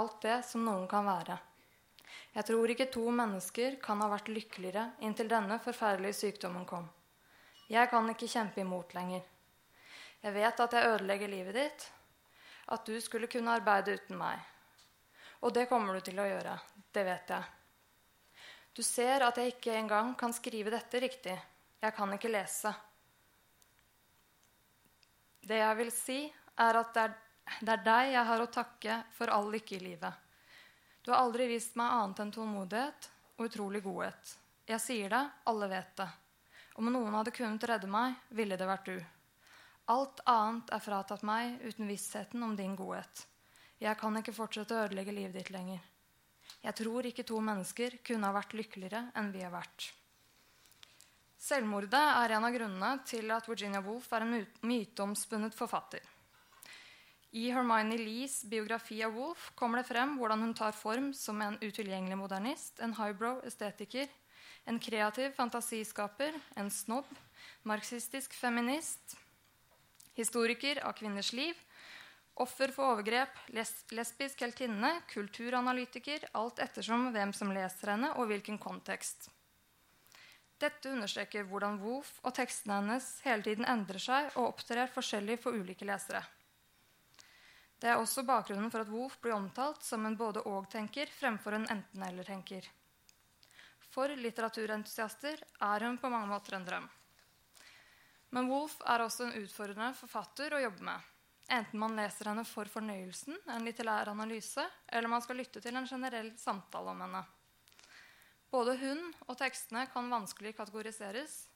alt det som noen kan være. Jeg tror ikke to mennesker kan ha vært lykkeligere inntil denne forferdelige sykdommen kom. Jeg kan ikke kjempe imot lenger. Jeg vet at jeg ødelegger livet ditt, at du skulle kunne arbeide uten meg. Og det kommer du til å gjøre. Det vet jeg. Du ser at jeg ikke engang kan skrive dette riktig. Jeg kan ikke lese. Det jeg vil si, er at det er, det er deg jeg har å takke for all lykke i livet. Du har aldri vist meg annet enn tålmodighet og utrolig godhet. Jeg sier det, alle vet det. Om noen hadde kunnet redde meg, ville det vært du. Alt annet er fratatt meg uten vissheten om din godhet. Jeg kan ikke fortsette å ødelegge livet ditt lenger. Jeg tror ikke to mennesker kunne ha vært lykkeligere enn vi har vært. Selvmordet er en av grunnene til at Virginia Woolf er en myteomspunnet forfatter. I Hermione Lees biografi av Wolf kommer det frem hvordan hun tar form som en utilgjengelig modernist, en highbrow estetiker, en kreativ fantasiskaper, en snobb, marxistisk feminist, historiker av kvinners liv, offer for overgrep, les lesbisk heltinne, kulturanalytiker, alt ettersom hvem som leser henne, og hvilken kontekst. Dette understreker hvordan Woof og tekstene hennes hele tiden endrer seg og opptrer forskjellig for ulike lesere. Det er også bakgrunnen for at Woof blir omtalt som en både-og-tenker fremfor en enten-eller-tenker. For litteraturentusiaster er hun på mange måter en drøm. Men Wolf er også en utfordrende forfatter å jobbe med. Enten man leser henne for fornøyelsen, en litterær analyse, eller man skal lytte til en generell samtale om henne. Både hun og tekstene kan vanskelig kategoriseres.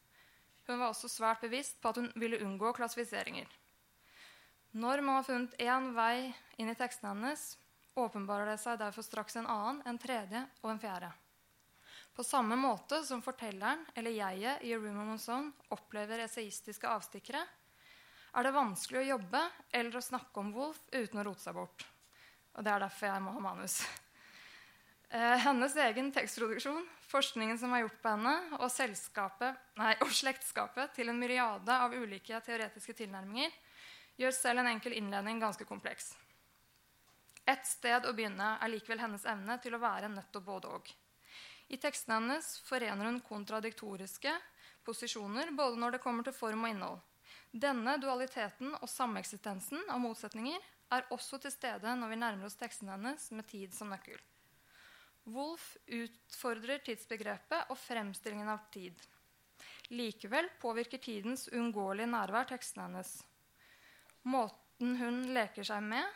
Hun var også svært bevisst på at hun ville unngå klassifiseringer. Når man har funnet én vei inn i tekstene hennes, åpenbarer det seg derfor straks en annen, en tredje og en fjerde. På samme måte som fortelleren eller jeget i A Room of One's opplever esaistiske avstikkere, er det vanskelig å jobbe eller å snakke om Wolf uten å rote seg bort. Og det er derfor jeg må ha manus. Eh, hennes egen tekstproduksjon, forskningen som er gjort på henne, og, nei, og slektskapet til en myriade av ulike teoretiske tilnærminger gjør selv en enkel innledning ganske kompleks. Et sted å begynne er likevel hennes evne til å være nettopp både-og. I tekstene hennes forener hun kontradiktoriske posisjoner både når det kommer til form og innhold. Denne dualiteten og sameksistensen av motsetninger er også til stede når vi nærmer oss tekstene hennes med tid som nøkkel. Wolf utfordrer tidsbegrepet og fremstillingen av tid. Likevel påvirker tidens uunngåelige nærvær tekstene hennes. Måten hun leker seg med,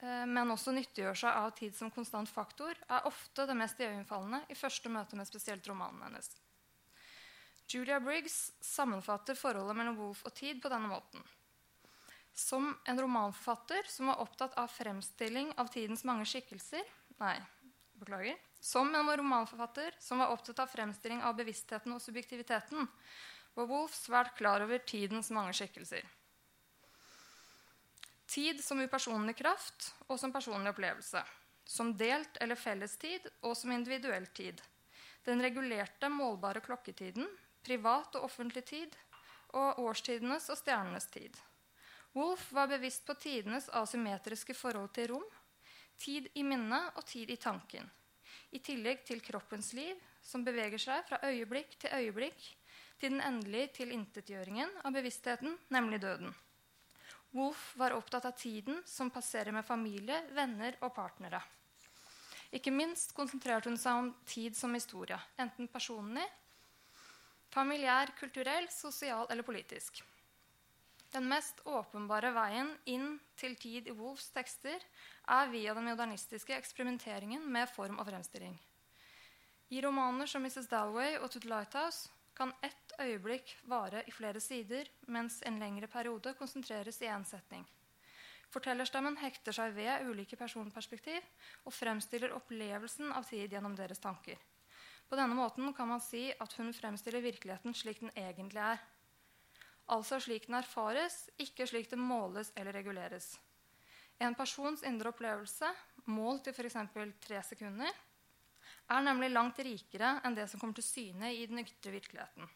eh, men også nyttiggjør seg av tid som konstant faktor, er ofte det mest iøynefallende i første møte med spesielt romanen hennes. Julia Briggs sammenfatter forholdet mellom Wolf og tid på denne måten. Som en romanforfatter som var opptatt av fremstilling av tidens mange skikkelser Nei, beklager, som en romanforfatter som var opptatt av fremstilling av bevisstheten og subjektiviteten, var Wolf svært klar over tidens mange skikkelser. Tid som upersonlig kraft og som personlig opplevelse. Som delt eller fellestid og som individuell tid. Den regulerte, målbare klokketiden, privat og offentlig tid og årstidenes og stjernenes tid. Wolf var bevisst på tidenes asymmetriske forhold til rom tid i minnet og tid i tanken. I tillegg til kroppens liv, som beveger seg fra øyeblikk til øyeblikk til den endelige tilintetgjøringen av bevisstheten, nemlig døden. Wolf var opptatt av tiden som passerer med familie, venner og partnere. Ikke minst konsentrerte hun seg om tid som historie, enten personlig, familiær, kulturell, sosial eller politisk. Den mest åpenbare veien inn til tid i Wolfs tekster er via den modernistiske eksperimenteringen med form og fremstilling. I romaner som 'Mrs. Dalway' og 'To the Lighthouse' kan ett øyeblikk vare i flere sider, mens en lengre periode konsentreres i én setning. Fortellerstemmen hekter seg ved ulike personperspektiv og fremstiller opplevelsen av tid gjennom deres tanker. På denne måten kan man si at hun fremstiller virkeligheten slik den egentlig er altså slik den erfares, ikke slik det måles eller reguleres. En persons indre opplevelse, målt i f.eks. tre sekunder, er nemlig langt rikere enn det som kommer til syne i den ytre virkeligheten.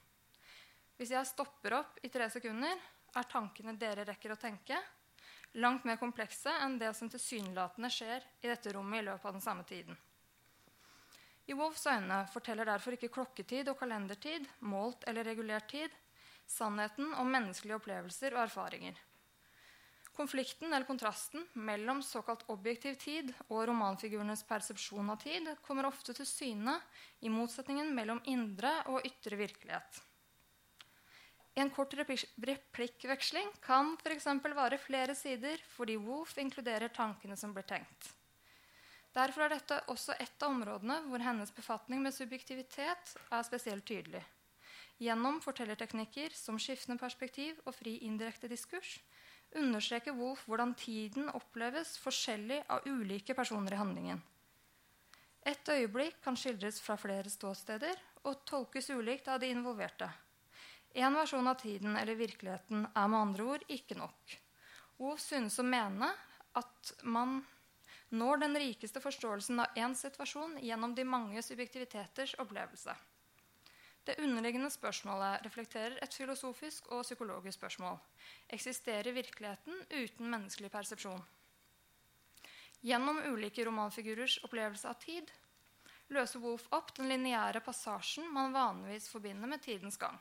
Hvis jeg stopper opp i tre sekunder, er tankene dere rekker å tenke, langt mer komplekse enn det som tilsynelatende skjer i dette rommet i løpet av den samme tiden. I Wolfs øyne forteller derfor ikke klokketid og kalendertid, målt eller regulert tid, sannheten om menneskelige opplevelser og erfaringer. Konflikten eller kontrasten mellom såkalt objektiv tid og romanfigurenes persepsjon av tid kommer ofte til syne i motsetningen mellom indre og ytre virkelighet. En kort replikkveksling kan f.eks. vare flere sider fordi Woof inkluderer tankene som blir tenkt. Derfor er dette også et av områdene hvor hennes befatning med subjektivitet er spesielt tydelig. Gjennom fortellerteknikker som skiftende perspektiv og fri indirekte diskurs understreker Wolf hvordan tiden oppleves forskjellig av ulike personer i handlingen. Et øyeblikk kan skildres fra flere ståsteder og tolkes ulikt av de involverte. Én versjon av tiden eller virkeligheten er med andre ord ikke nok. Wolf synes å mene at man når den rikeste forståelsen av én situasjon gjennom de mange subjektiviteters opplevelse. Det underliggende spørsmålet reflekterer et filosofisk og psykologisk spørsmål. Eksisterer virkeligheten uten menneskelig persepsjon? Gjennom ulike romanfigurers opplevelse av tid løser Wolf opp den lineære passasjen man vanligvis forbinder med tidens gang.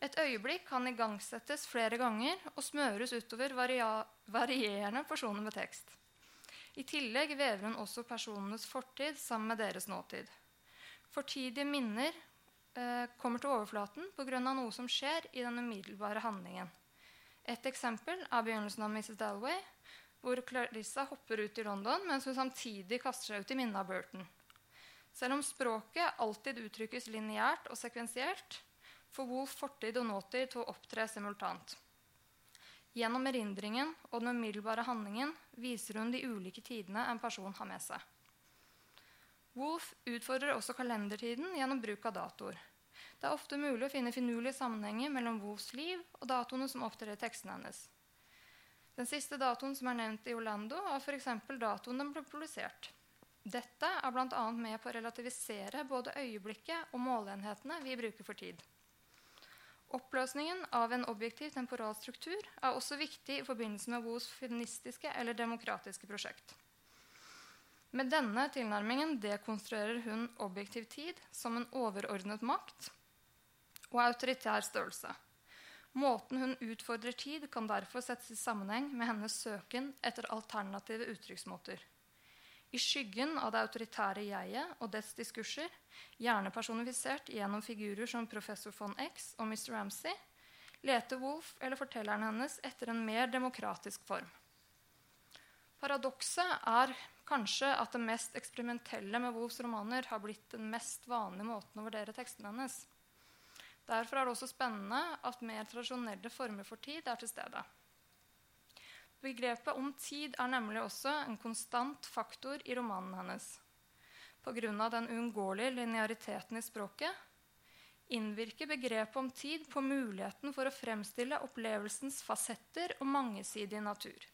Et øyeblikk kan igangsettes flere ganger og smøres utover varierende personer med tekst. I tillegg vever hun også personenes fortid sammen med deres nåtid. Fortidige minner kommer til overflaten pga. noe som skjer i den umiddelbare handlingen. Et eksempel er begynnelsen av Mrs. Dalway, hvor Clarissa hopper ut i London mens hun samtidig kaster seg ut i minnet av Burton. Selv om språket alltid uttrykkes lineært og sekvensielt, får Wolf fortid og nåtid til å opptre simultant. Gjennom erindringen og den umiddelbare handlingen viser hun de ulike tidene en person har med seg. Wolf utfordrer også kalendertiden gjennom bruk av datoer. Det er ofte mulig å finne finurlige sammenhenger mellom Wolfs liv og datoene som opptrer i teksten hennes. Den siste datoen som er nevnt i Orlando, er f.eks. datoen den ble publisert. Dette er bl.a. med på å relativisere både øyeblikket og måleenhetene vi bruker for tid. Oppløsningen av en objektiv temporal struktur er også viktig i forbindelse med Wolfs feministiske eller demokratiske prosjekt. Med denne tilnærmingen dekonstruerer hun objektiv tid som en overordnet makt og autoritær størrelse. Måten hun utfordrer tid, kan derfor settes i sammenheng med hennes søken etter alternative uttrykksmåter. I skyggen av det autoritære jeget og dets diskurser, gjerne personifisert gjennom figurer som professor von X og Mr. Ramsay, leter Wolf eller fortelleren hennes etter en mer demokratisk form. Paradokset er kanskje at det mest eksperimentelle med Wolfs romaner har blitt den mest vanlige måten å vurdere tekstene hennes. Derfor er det også spennende at mer tradisjonelle former for tid er til stede. Begrepet om tid er nemlig også en konstant faktor i romanen hennes. Pga. den uunngåelige lineariteten i språket innvirker begrepet om tid på muligheten for å fremstille opplevelsens fasetter og mangesidige natur.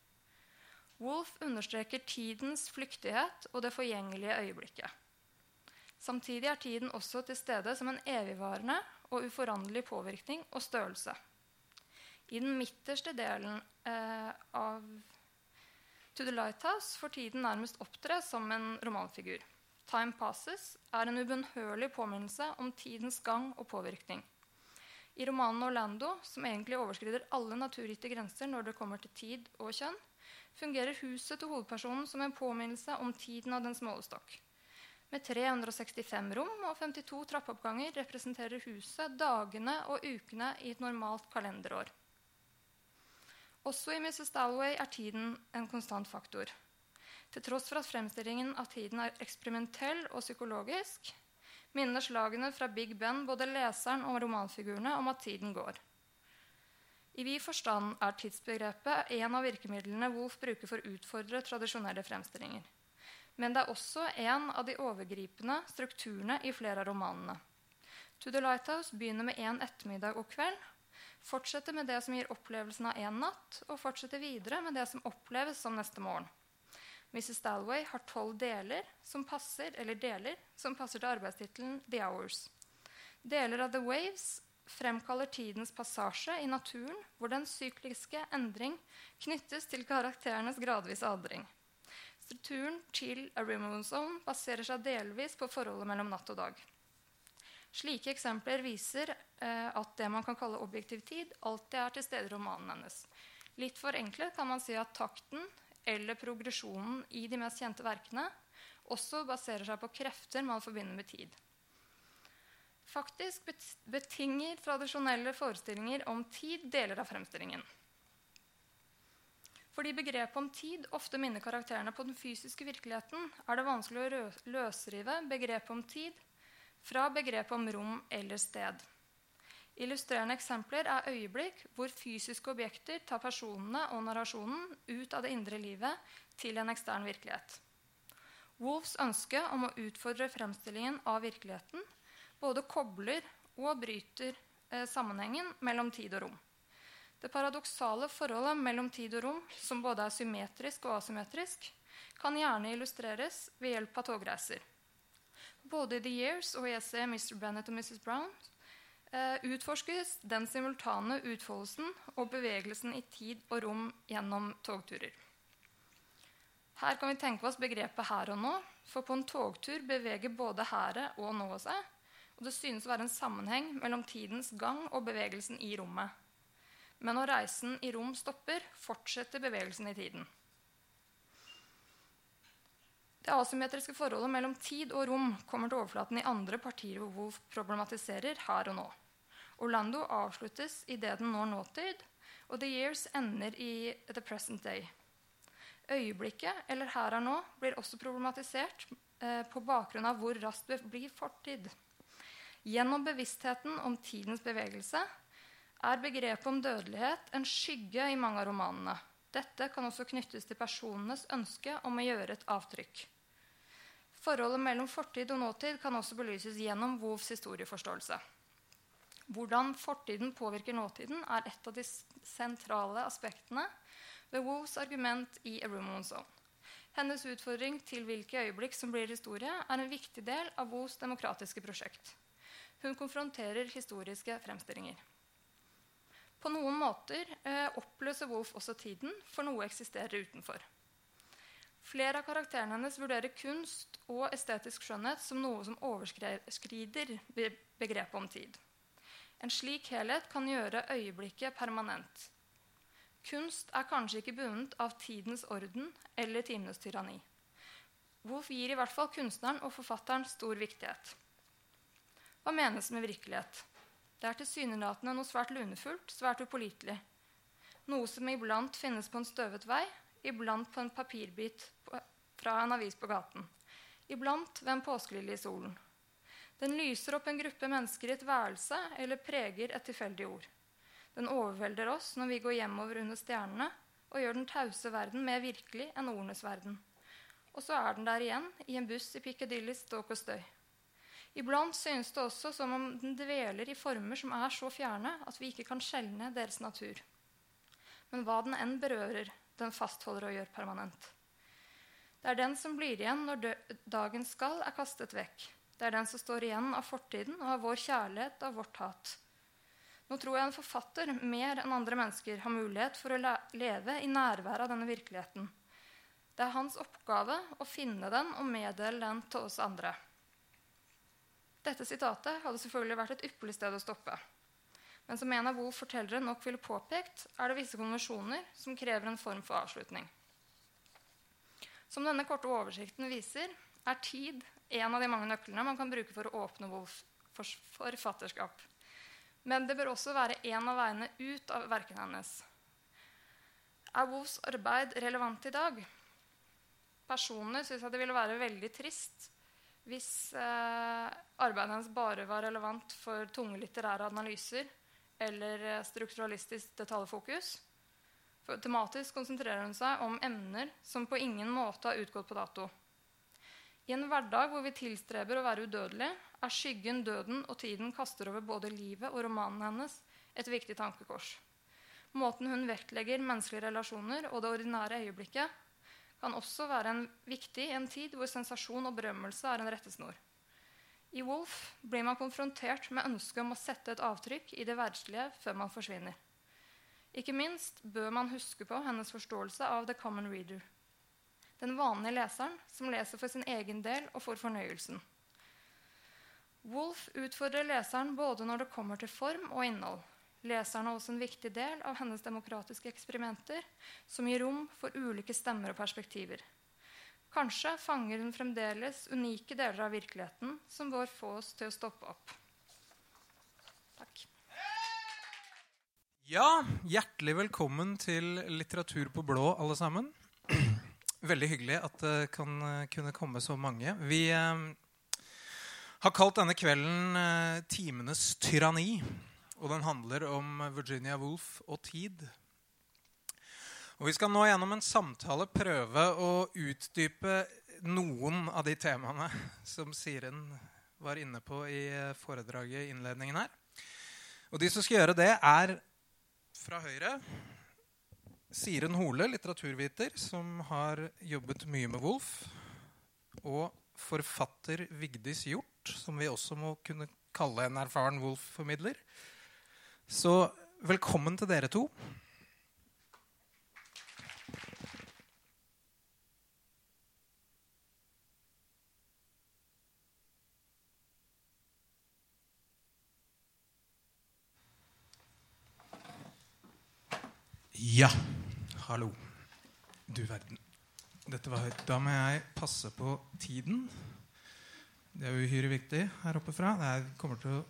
Wolf understreker tidens flyktighet og det forgjengelige øyeblikket. Samtidig er tiden også til stede som en evigvarende og uforanderlig påvirkning og størrelse. I den midterste delen eh, av To the Lighthouse får tiden nærmest opptre som en romanfigur. Time Passes er en ubønnhørlig påminnelse om tidens gang og påvirkning. I romanen Orlando, som egentlig overskrider alle naturgitte grenser når det kommer til tid og kjønn, fungerer huset til hovedpersonen som en påminnelse om tiden av dens målestokk. Med 365 rom og 52 trappeoppganger representerer huset dagene og ukene i et normalt kalenderår. Også i Mrs. Dalloway er tiden en konstant faktor. Til tross for at fremstillingen av tiden er eksperimentell og psykologisk, minner slagene fra Big Ben både leseren og romanfigurene om at tiden går. I vid forstand er tidsbegrepet en av virkemidlene Wolf bruker for å utfordre tradisjonelle fremstillinger. Men det er også en av de overgripende strukturene i flere av romanene. To the Lighthouse begynner med én ettermiddag og kveld, fortsetter med det som gir opplevelsen av én natt, og fortsetter videre med det som oppleves som neste morgen. Mrs. Dalway har tolv deler som passer eller deler som passer til arbeidstittelen The Hours. Deler av The Waves fremkaller tidens passasje i naturen, hvor den sykliske endring knyttes til karakterenes gradvise aldring. Strukturen til A Removal Zone baserer seg delvis på forholdet mellom natt og dag. Slike eksempler viser eh, at det man kan kalle objektiv tid, alltid er til stede i romanen hennes. Litt forenklet kan man si at takten eller progresjonen i de mest kjente verkene også baserer seg på krefter man forbinder med tid. Faktisk betinger tradisjonelle forestillinger om tid deler av fremstillingen. Fordi begrepet om tid ofte minner karakterene på den fysiske virkeligheten, er det vanskelig å løsrive begrepet om tid fra begrepet om rom eller sted. Illustrerende eksempler er øyeblikk hvor fysiske objekter tar personene og narrasjonen ut av det indre livet til en ekstern virkelighet. Wolfs ønske om å utfordre fremstillingen av virkeligheten både kobler og bryter eh, sammenhengen mellom tid og rom. Det paradoksale forholdet mellom tid og rom, som både er symmetrisk og asymmetrisk, kan gjerne illustreres ved hjelp av togreiser. Både i The Years og i essayet Mr. Bennett og Mrs. Brown eh, utforskes den simultane utfoldelsen og bevegelsen i tid og rom gjennom togturer. Her kan vi tenke oss begrepet 'her og nå', for på en togtur beveger både hæret og nået seg, og det synes å være en sammenheng mellom tidens gang og bevegelsen i rommet. Men når reisen i rom stopper, fortsetter bevegelsen i tiden. Det asymmetriske forholdet mellom tid og rom kommer til overflaten i andre partier hvor Wolf problematiserer her og nå. Orlando avsluttes idet den når nåtid, og The Years ender i The Present Day. Øyeblikket, eller her og nå, blir også problematisert eh, på bakgrunn av hvor raskt det blir fortid. Gjennom bevisstheten om tidens bevegelse er begrepet om dødelighet en skygge i mange av romanene. Dette kan også knyttes til personenes ønske om å gjøre et avtrykk. Forholdet mellom fortid og nåtid kan også belyses gjennom Wolfs historieforståelse. Hvordan fortiden påvirker nåtiden, er et av de sentrale aspektene ved Wolfs argument i A Room on Zone. Hennes utfordring til hvilke øyeblikk som blir historie, er en viktig del av Wolfs demokratiske prosjekt. Hun konfronterer historiske fremstillinger. På noen måter eh, oppløser Wolf også tiden, for noe eksisterer utenfor. Flere av karakterene hennes vurderer kunst og estetisk skjønnhet som noe som overskrider begrepet om tid. En slik helhet kan gjøre øyeblikket permanent. Kunst er kanskje ikke bundet av tidens orden eller timenes tyranni. Wolf gir i hvert fall kunstneren og forfatteren stor viktighet. Hva menes med virkelighet? Det er tilsynelatende noe svært lunefullt, svært upålitelig. Noe som iblant finnes på en støvet vei, iblant på en papirbit fra en avis på gaten. Iblant ved en påskelilje i solen. Den lyser opp en gruppe mennesker i et værelse eller preger et tilfeldig ord. Den overvelder oss når vi går hjemover under stjernene og gjør den tause verden mer virkelig enn ordenes verden. Og så er den der igjen, i en buss i Piccadilly ståk og støy. Iblant synes det også som om den dveler i former som er så fjerne at vi ikke kan skjelne deres natur. Men hva den enn berører, den fastholder og gjør permanent. Det er den som blir igjen når dagens skall er kastet vekk. Det er den som står igjen av fortiden og av vår kjærlighet og vårt hat. Nå tror jeg en forfatter mer enn andre mennesker har mulighet for å leve i nærværet av denne virkeligheten. Det er hans oppgave å finne den og meddele den til oss andre. Dette sitatet hadde selvfølgelig vært et ypperlig sted å stoppe. Men som en av Woe fortellere nok ville påpekt, er det visse konvensjoner som krever en form for avslutning. Som denne korte oversikten viser, er tid en av de mange nøklene man kan bruke for å åpne Wolf for forfatterskap. Men det bør også være en av veiene ut av verkene hennes. Er Wolfs arbeid relevant i dag? Personlig syns jeg det ville være veldig trist hvis eh, arbeidet hennes bare var relevant for tunge litterære analyser eller eh, strukturalistisk detaljfokus. For tematisk konsentrerer hun seg om emner som på ingen måte har utgått på dato. I en hverdag hvor vi tilstreber å være udødelige, er skyggen, døden og tiden kaster over både livet og romanen hennes et viktig tankekors. Måten hun vektlegger menneskelige relasjoner og det ordinære øyeblikket, kan også være en, viktig i en tid hvor sensasjon og berømmelse er en rettesnor. I Wolf blir man konfrontert med ønsket om å sette et avtrykk i det verdslige før man forsvinner. Ikke minst bør man huske på hennes forståelse av the common reader. Den vanlige leseren som leser for sin egen del og for fornøyelsen. Wolf utfordrer leseren både når det kommer til form og innhold. Leseren er også en viktig del av hennes demokratiske eksperimenter, som gir rom for ulike stemmer og perspektiver. Kanskje fanger hun fremdeles unike deler av virkeligheten som bør få oss til å stoppe opp. Takk. Ja, hjertelig velkommen til Litteratur på blå, alle sammen. Veldig hyggelig at det kan kunne komme så mange. Vi eh, har kalt denne kvelden eh, 'Timenes tyranni'. Og den handler om Virginia Woolf og tid. Og Vi skal nå gjennom en samtale prøve å utdype noen av de temaene som Siren var inne på i foredraget i innledningen her. Og De som skal gjøre det, er fra Høyre Siren Hole, litteraturviter, som har jobbet mye med Wolf. Og forfatter Vigdis Hjort, som vi også må kunne kalle en erfaren Wolf-formidler. Så velkommen til dere to. Ja, hallo. Du verden. Dette var høyt. Da må jeg passe på tiden. Det er uhyre viktig her oppe fra. Det kommer til å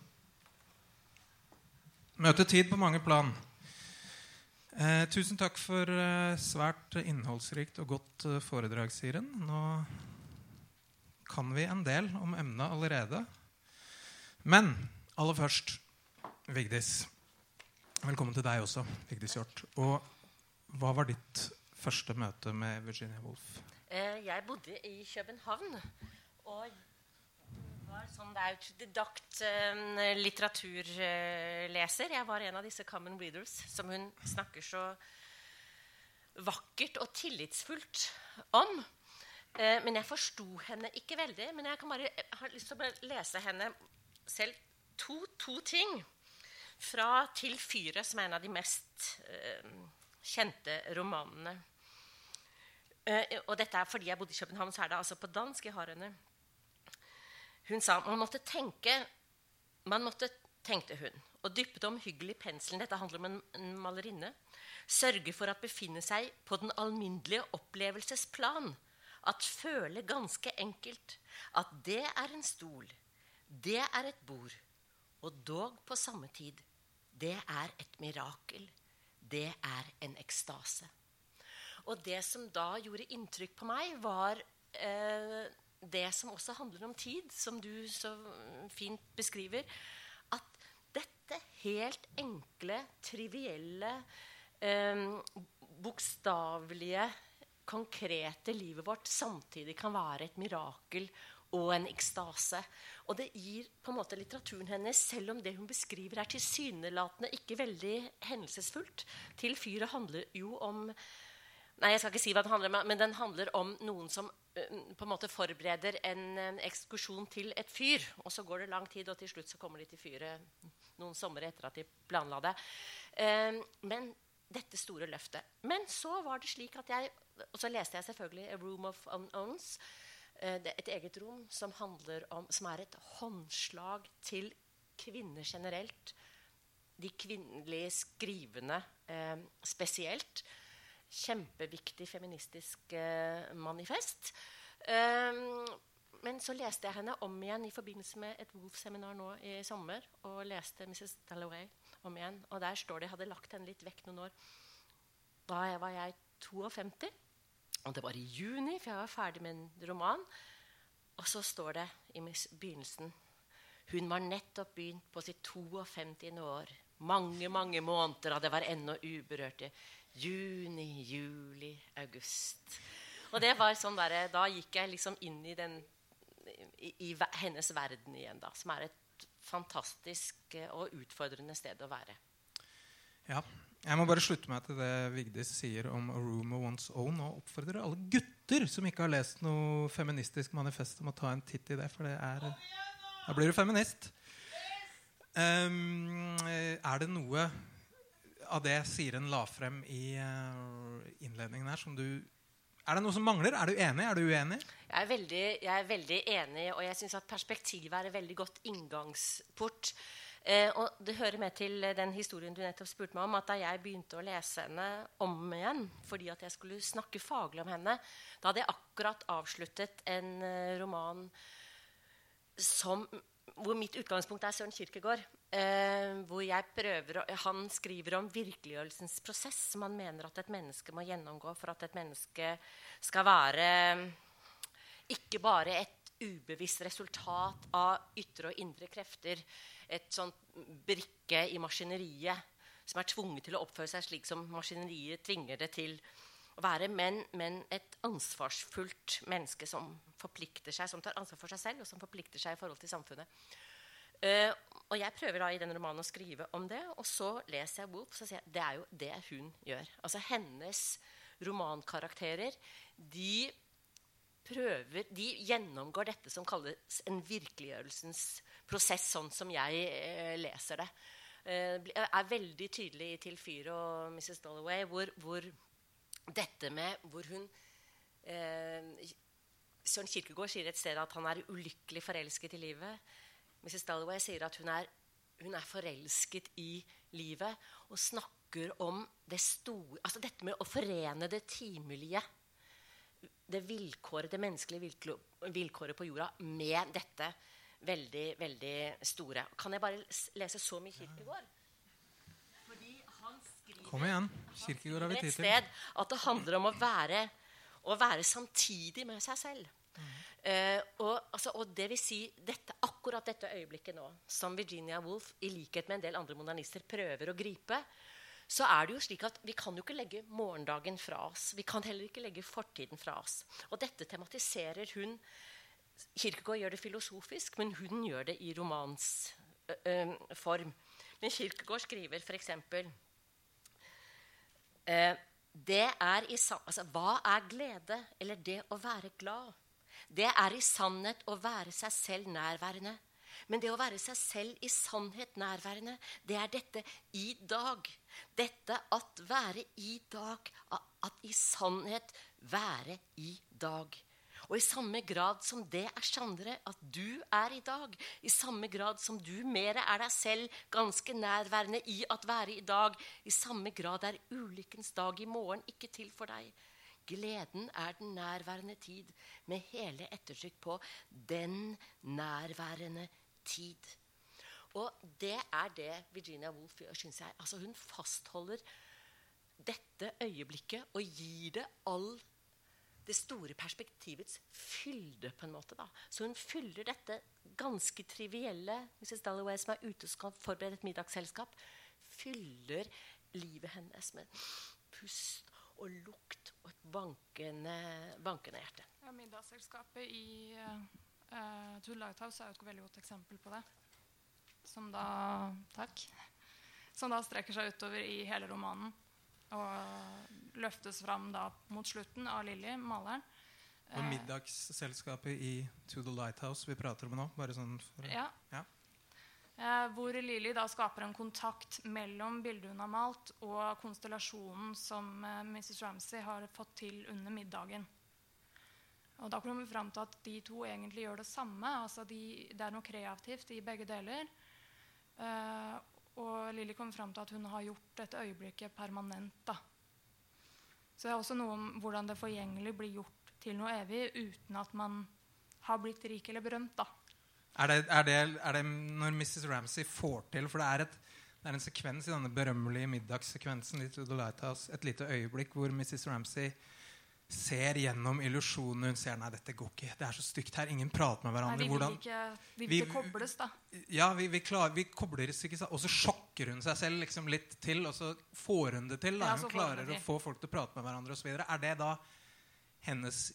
møte tid på mange plan. Eh, tusen takk for eh, svært innholdsrikt og godt eh, foredrag, Siren. Nå kan vi en del om emnet allerede. Men aller først, Vigdis. Velkommen til deg også, Vigdis Hjort. Og hva var ditt første møte med Virginia Woolf? Eh, jeg bodde i København og var sånn autodidakt litteraturleser. Jeg var en av disse common readers som hun snakker så vakkert og tillitsfullt om. Men jeg forsto henne ikke veldig. Men jeg, bare, jeg har lyst til å lese henne selv to, to ting fra 'Til fyret', som er en av de mest kjente romanene. Og dette er fordi jeg bodde i København, så er det altså på dansk. jeg har henne. Hun sa man måtte tenke Man måtte, tenkte hun, og dyppet omhyggelig penselen Dette handler om en, en malerinne. Sørge for at befinne seg på den alminnelige opplevelsesplan. At føle ganske enkelt at det er en stol, det er et bord, og dog på samme tid det er et mirakel. Det er en ekstase. Og det som da gjorde inntrykk på meg, var eh, det som også handler om tid, som du så fint beskriver. At dette helt enkle, trivielle, eh, bokstavelige, konkrete livet vårt samtidig kan være et mirakel og en ekstase. Og det gir på en måte litteraturen hennes, selv om det hun beskriver, er tilsynelatende ikke veldig hendelsesfullt. Til fyret handler jo om Nei, jeg skal ikke si hva den handler om, men den handler om noen som på en måte forbereder en, ekskursjon til et fyr. Og så går det lang tid, og til slutt så kommer de til fyret noen somre etter at de planla det. Uh, men dette store løftet. Men så var det slik at jeg Og så leste jeg selvfølgelig 'A Room of Unknowns'. Et eget rom som, om, som er et håndslag til kvinner generelt. De kvinnelige skrivende eh, spesielt. Kjempeviktig feministisk eh, manifest. Um, men så leste jeg henne om igjen i forbindelse med et Wolf-seminar nå i sommer. Og leste Mrs. Dalloway om igjen. Og der står det Jeg hadde lagt henne litt vekk noen år. Da var jeg 52. Og det var i juni, for jeg var ferdig med en roman. Og så står det i begynnelsen Hun var nettopp begynt på sitt 52. år. Mange, mange måneder, og det var ennå uberørte. Juni, juli, august. Og det var sånn der, Da gikk jeg liksom inn i, den, i, i hennes verden igjen, da, som er et fantastisk eh, og utfordrende sted å være. Ja, jeg må bare slutte meg til det Vigdis sier om A Room of One's Own. Og oppfordrer alle gutter som ikke har lest noe feministisk manifest, om å ta en titt i det. For det er Da blir du feminist. Um, er det noe av det Siren la frem i uh, innledningen her, som du Er det noe som mangler? Er du enig? Er du uenig? Jeg er veldig, jeg er veldig enig, og jeg syns at perspektivet er et veldig godt inngangsport. Eh, og det hører med til den historien du nettopp spurte meg om, at da jeg begynte å lese henne om igjen fordi at jeg skulle snakke faglig om henne, da hadde jeg akkurat avsluttet en uh, roman som, hvor mitt utgangspunkt er Søren Kirkegård. Eh, hvor jeg prøver, Han skriver om virkeliggjørelsens prosess som han mener at et menneske må gjennomgå for at et menneske skal være ikke bare et ubevisst resultat av ytre og indre krefter, et sånt brikke i maskineriet som er tvunget til å oppføre seg slik som maskineriet tvinger det til å være, menn, men et ansvarsfullt menneske som forplikter seg, som tar ansvar for seg selv, og som forplikter seg i forhold til samfunnet. Uh, og jeg prøver da i den romanen å skrive om det, og så leser jeg Wolf, så sier jeg det er jo det hun gjør. Altså hennes romankarakterer de prøver, de gjennomgår dette som kalles en virkeliggjørelsens prosess, sånn som jeg uh, leser det. Uh, er veldig tydelig i 'Til fyr og Mrs. Dalloway', hvor, hvor, dette med hvor hun eh, Søren Kirkegård sier et sted at han er ulykkelig forelsket i livet. Mrs. Dalloway sier at hun er, hun er forelsket i livet og snakker om det store Altså dette med å forene det timelige det vilkåret, det menneskelige vilkåret på jorda med dette veldig, veldig store. Kan jeg bare lese så mye Kirkegård? Kom igjen. Kirkegård har vi tid til. At det handler om å være, å være samtidig med seg selv. Mm. Uh, og, altså, og, det vil si dette, akkurat dette øyeblikket nå, som Virginia Woolf i likhet med en del andre modernister prøver å gripe, så er det jo slik at vi kan jo ikke legge morgendagen fra oss. Vi kan heller ikke legge fortiden fra oss. Og dette tematiserer hun Kirkegård gjør det filosofisk, men hun gjør det i romans øh, form. Men Kirkegård skriver f.eks. Eh, det er i, altså, Hva er glede, eller det å være glad? Det er i sannhet å være seg selv nærværende. Men det å være seg selv i sannhet nærværende, det er dette i dag. Dette at være i dag. At i sannhet være i dag. Og i samme grad som det er Sandre, at du er i dag, i samme grad som du mer er deg selv, ganske nærværende i at være i dag, i samme grad er ulykkens dag i morgen ikke til for deg. Gleden er den nærværende tid, med hele ettertrykk på 'den nærværende tid'. Og det er det Virginia Woolf gjør, syns jeg. Altså hun fastholder dette øyeblikket og gir det all det store perspektivets fylde. på en måte da. Så hun fyller dette ganske trivielle Mrs. Dalloway som er ute og skal forberede et middagsselskap, fyller livet hennes med pust og lukt og et bankende, bankende hjerte. Ja, Middagsselskapet i uh, To Lighthouse er jo et veldig godt eksempel på det. Som da Takk. Som da strekker seg utover i hele romanen. Og løftes fram da mot slutten av Lilly, maleren. Og middagsselskapet i To the Lighthouse vi prater om nå? bare sånn for, ja. ja. Eh, hvor Lilly da skaper en kontakt mellom bildet hun har malt, og konstellasjonen som eh, Mrs. Ramsay har fått til under middagen. Og Da kommer vi fram til at de to egentlig gjør det samme. altså de, Det er noe kreativt i begge deler. Eh, og Lilly kommer fram til at hun har gjort dette øyeblikket permanent. da. Så det er også noe om hvordan det forgjengelig blir gjort til noe evig uten at man har blitt rik eller berømt. da. Er det, er, det, er det, når Mrs. Ramsay får til For det er, et, det er en sekvens i denne berømmelige middagssekvensen et lite øyeblikk hvor Mrs. Ramsay ser gjennom illusjonene. Hun ser nei, dette går ikke. Det er så stygt her. Ingen prater med hverandre. Nei, vi vil Hvordan, ikke, vi vil ikke kobles, da. Ja, vi, vi, klarer, vi kobles ikke. Og så sjokker hun seg selv liksom litt til, og så får hun det til. Da. Hun klarer å få folk til å prate med hverandre osv. Er det da hennes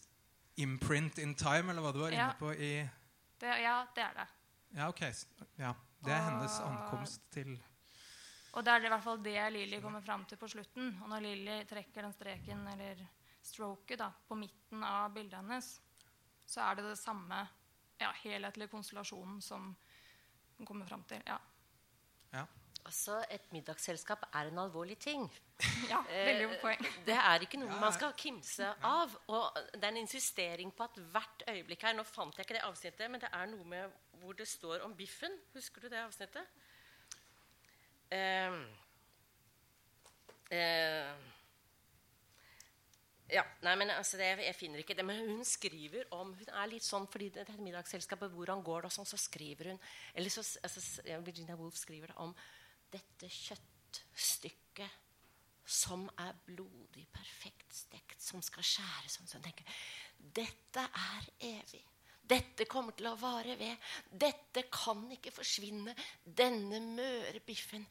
imprint in time, eller hva du var ja. inne på i det, ja, det er det. Ja, ok. Ja, det er hennes ankomst til Og det er det i hvert fall det Lilly kommer fram til på slutten. Og når Lilly trekker den streken, eller stroket, da, på midten av bildet hennes, så er det det samme ja, helhetlige konstellasjonen som hun kommer fram til. Ja. Ja. Altså, Et middagsselskap er en alvorlig ting. ja, veldig godt poeng. Eh, Det er ikke noe man skal kimse av. Og det er en insistering på at hvert øyeblikk her Nå fant jeg ikke det avsnittet, men det er noe med hvor det står om biffen. Husker du det avsnittet? Eh, eh, ja, nei, men altså det, Jeg finner ikke det. Men hun skriver om Hun er litt sånn fordi det, det middagsselskapet Hvordan går det? og sånn, Så skriver hun eller så, altså, Virginia Woolf skriver det om dette kjøttstykket som er blodig perfekt stekt, som skal skjæres sånn. Så tenker dette er evig. Dette kommer til å vare ved. Dette kan ikke forsvinne. Denne møre biffen,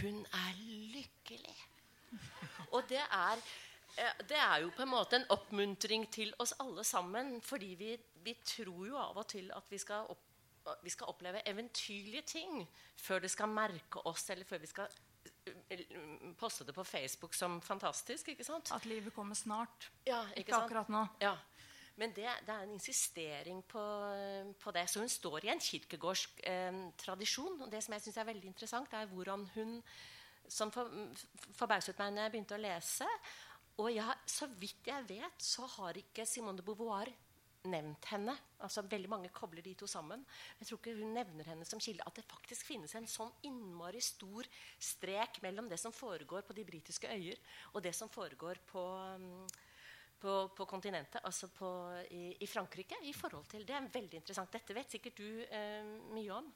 hun er lykkelig. Og det er det er jo på en måte en oppmuntring til oss alle sammen. Fordi vi, vi tror jo av og til at vi skal, opp, vi skal oppleve eventyrlige ting før det skal merke oss, eller før vi skal eh, poste det på Facebook som fantastisk. ikke sant? At livet kommer snart. Ja, Ikke, sant? akkurat nå. Ja. Men det, det er en insistering på, på det. Så hun står i en kirkegårdsk eh, tradisjon. Og det som jeg syns er veldig interessant, er hvordan hun Som for, forbauset meg når jeg begynte å lese. Og jeg, så vidt jeg vet, så har ikke Simone de Beauvoir nevnt henne. Altså Veldig mange kobler de to sammen. Jeg tror ikke hun nevner henne som kilde. At det faktisk finnes en sånn innmari stor strek mellom det som foregår på de britiske øyer, og det som foregår på mm, på, på kontinentet, altså på, i, i Frankrike. i forhold til, Det er veldig interessant. Dette vet sikkert du eh, mye om.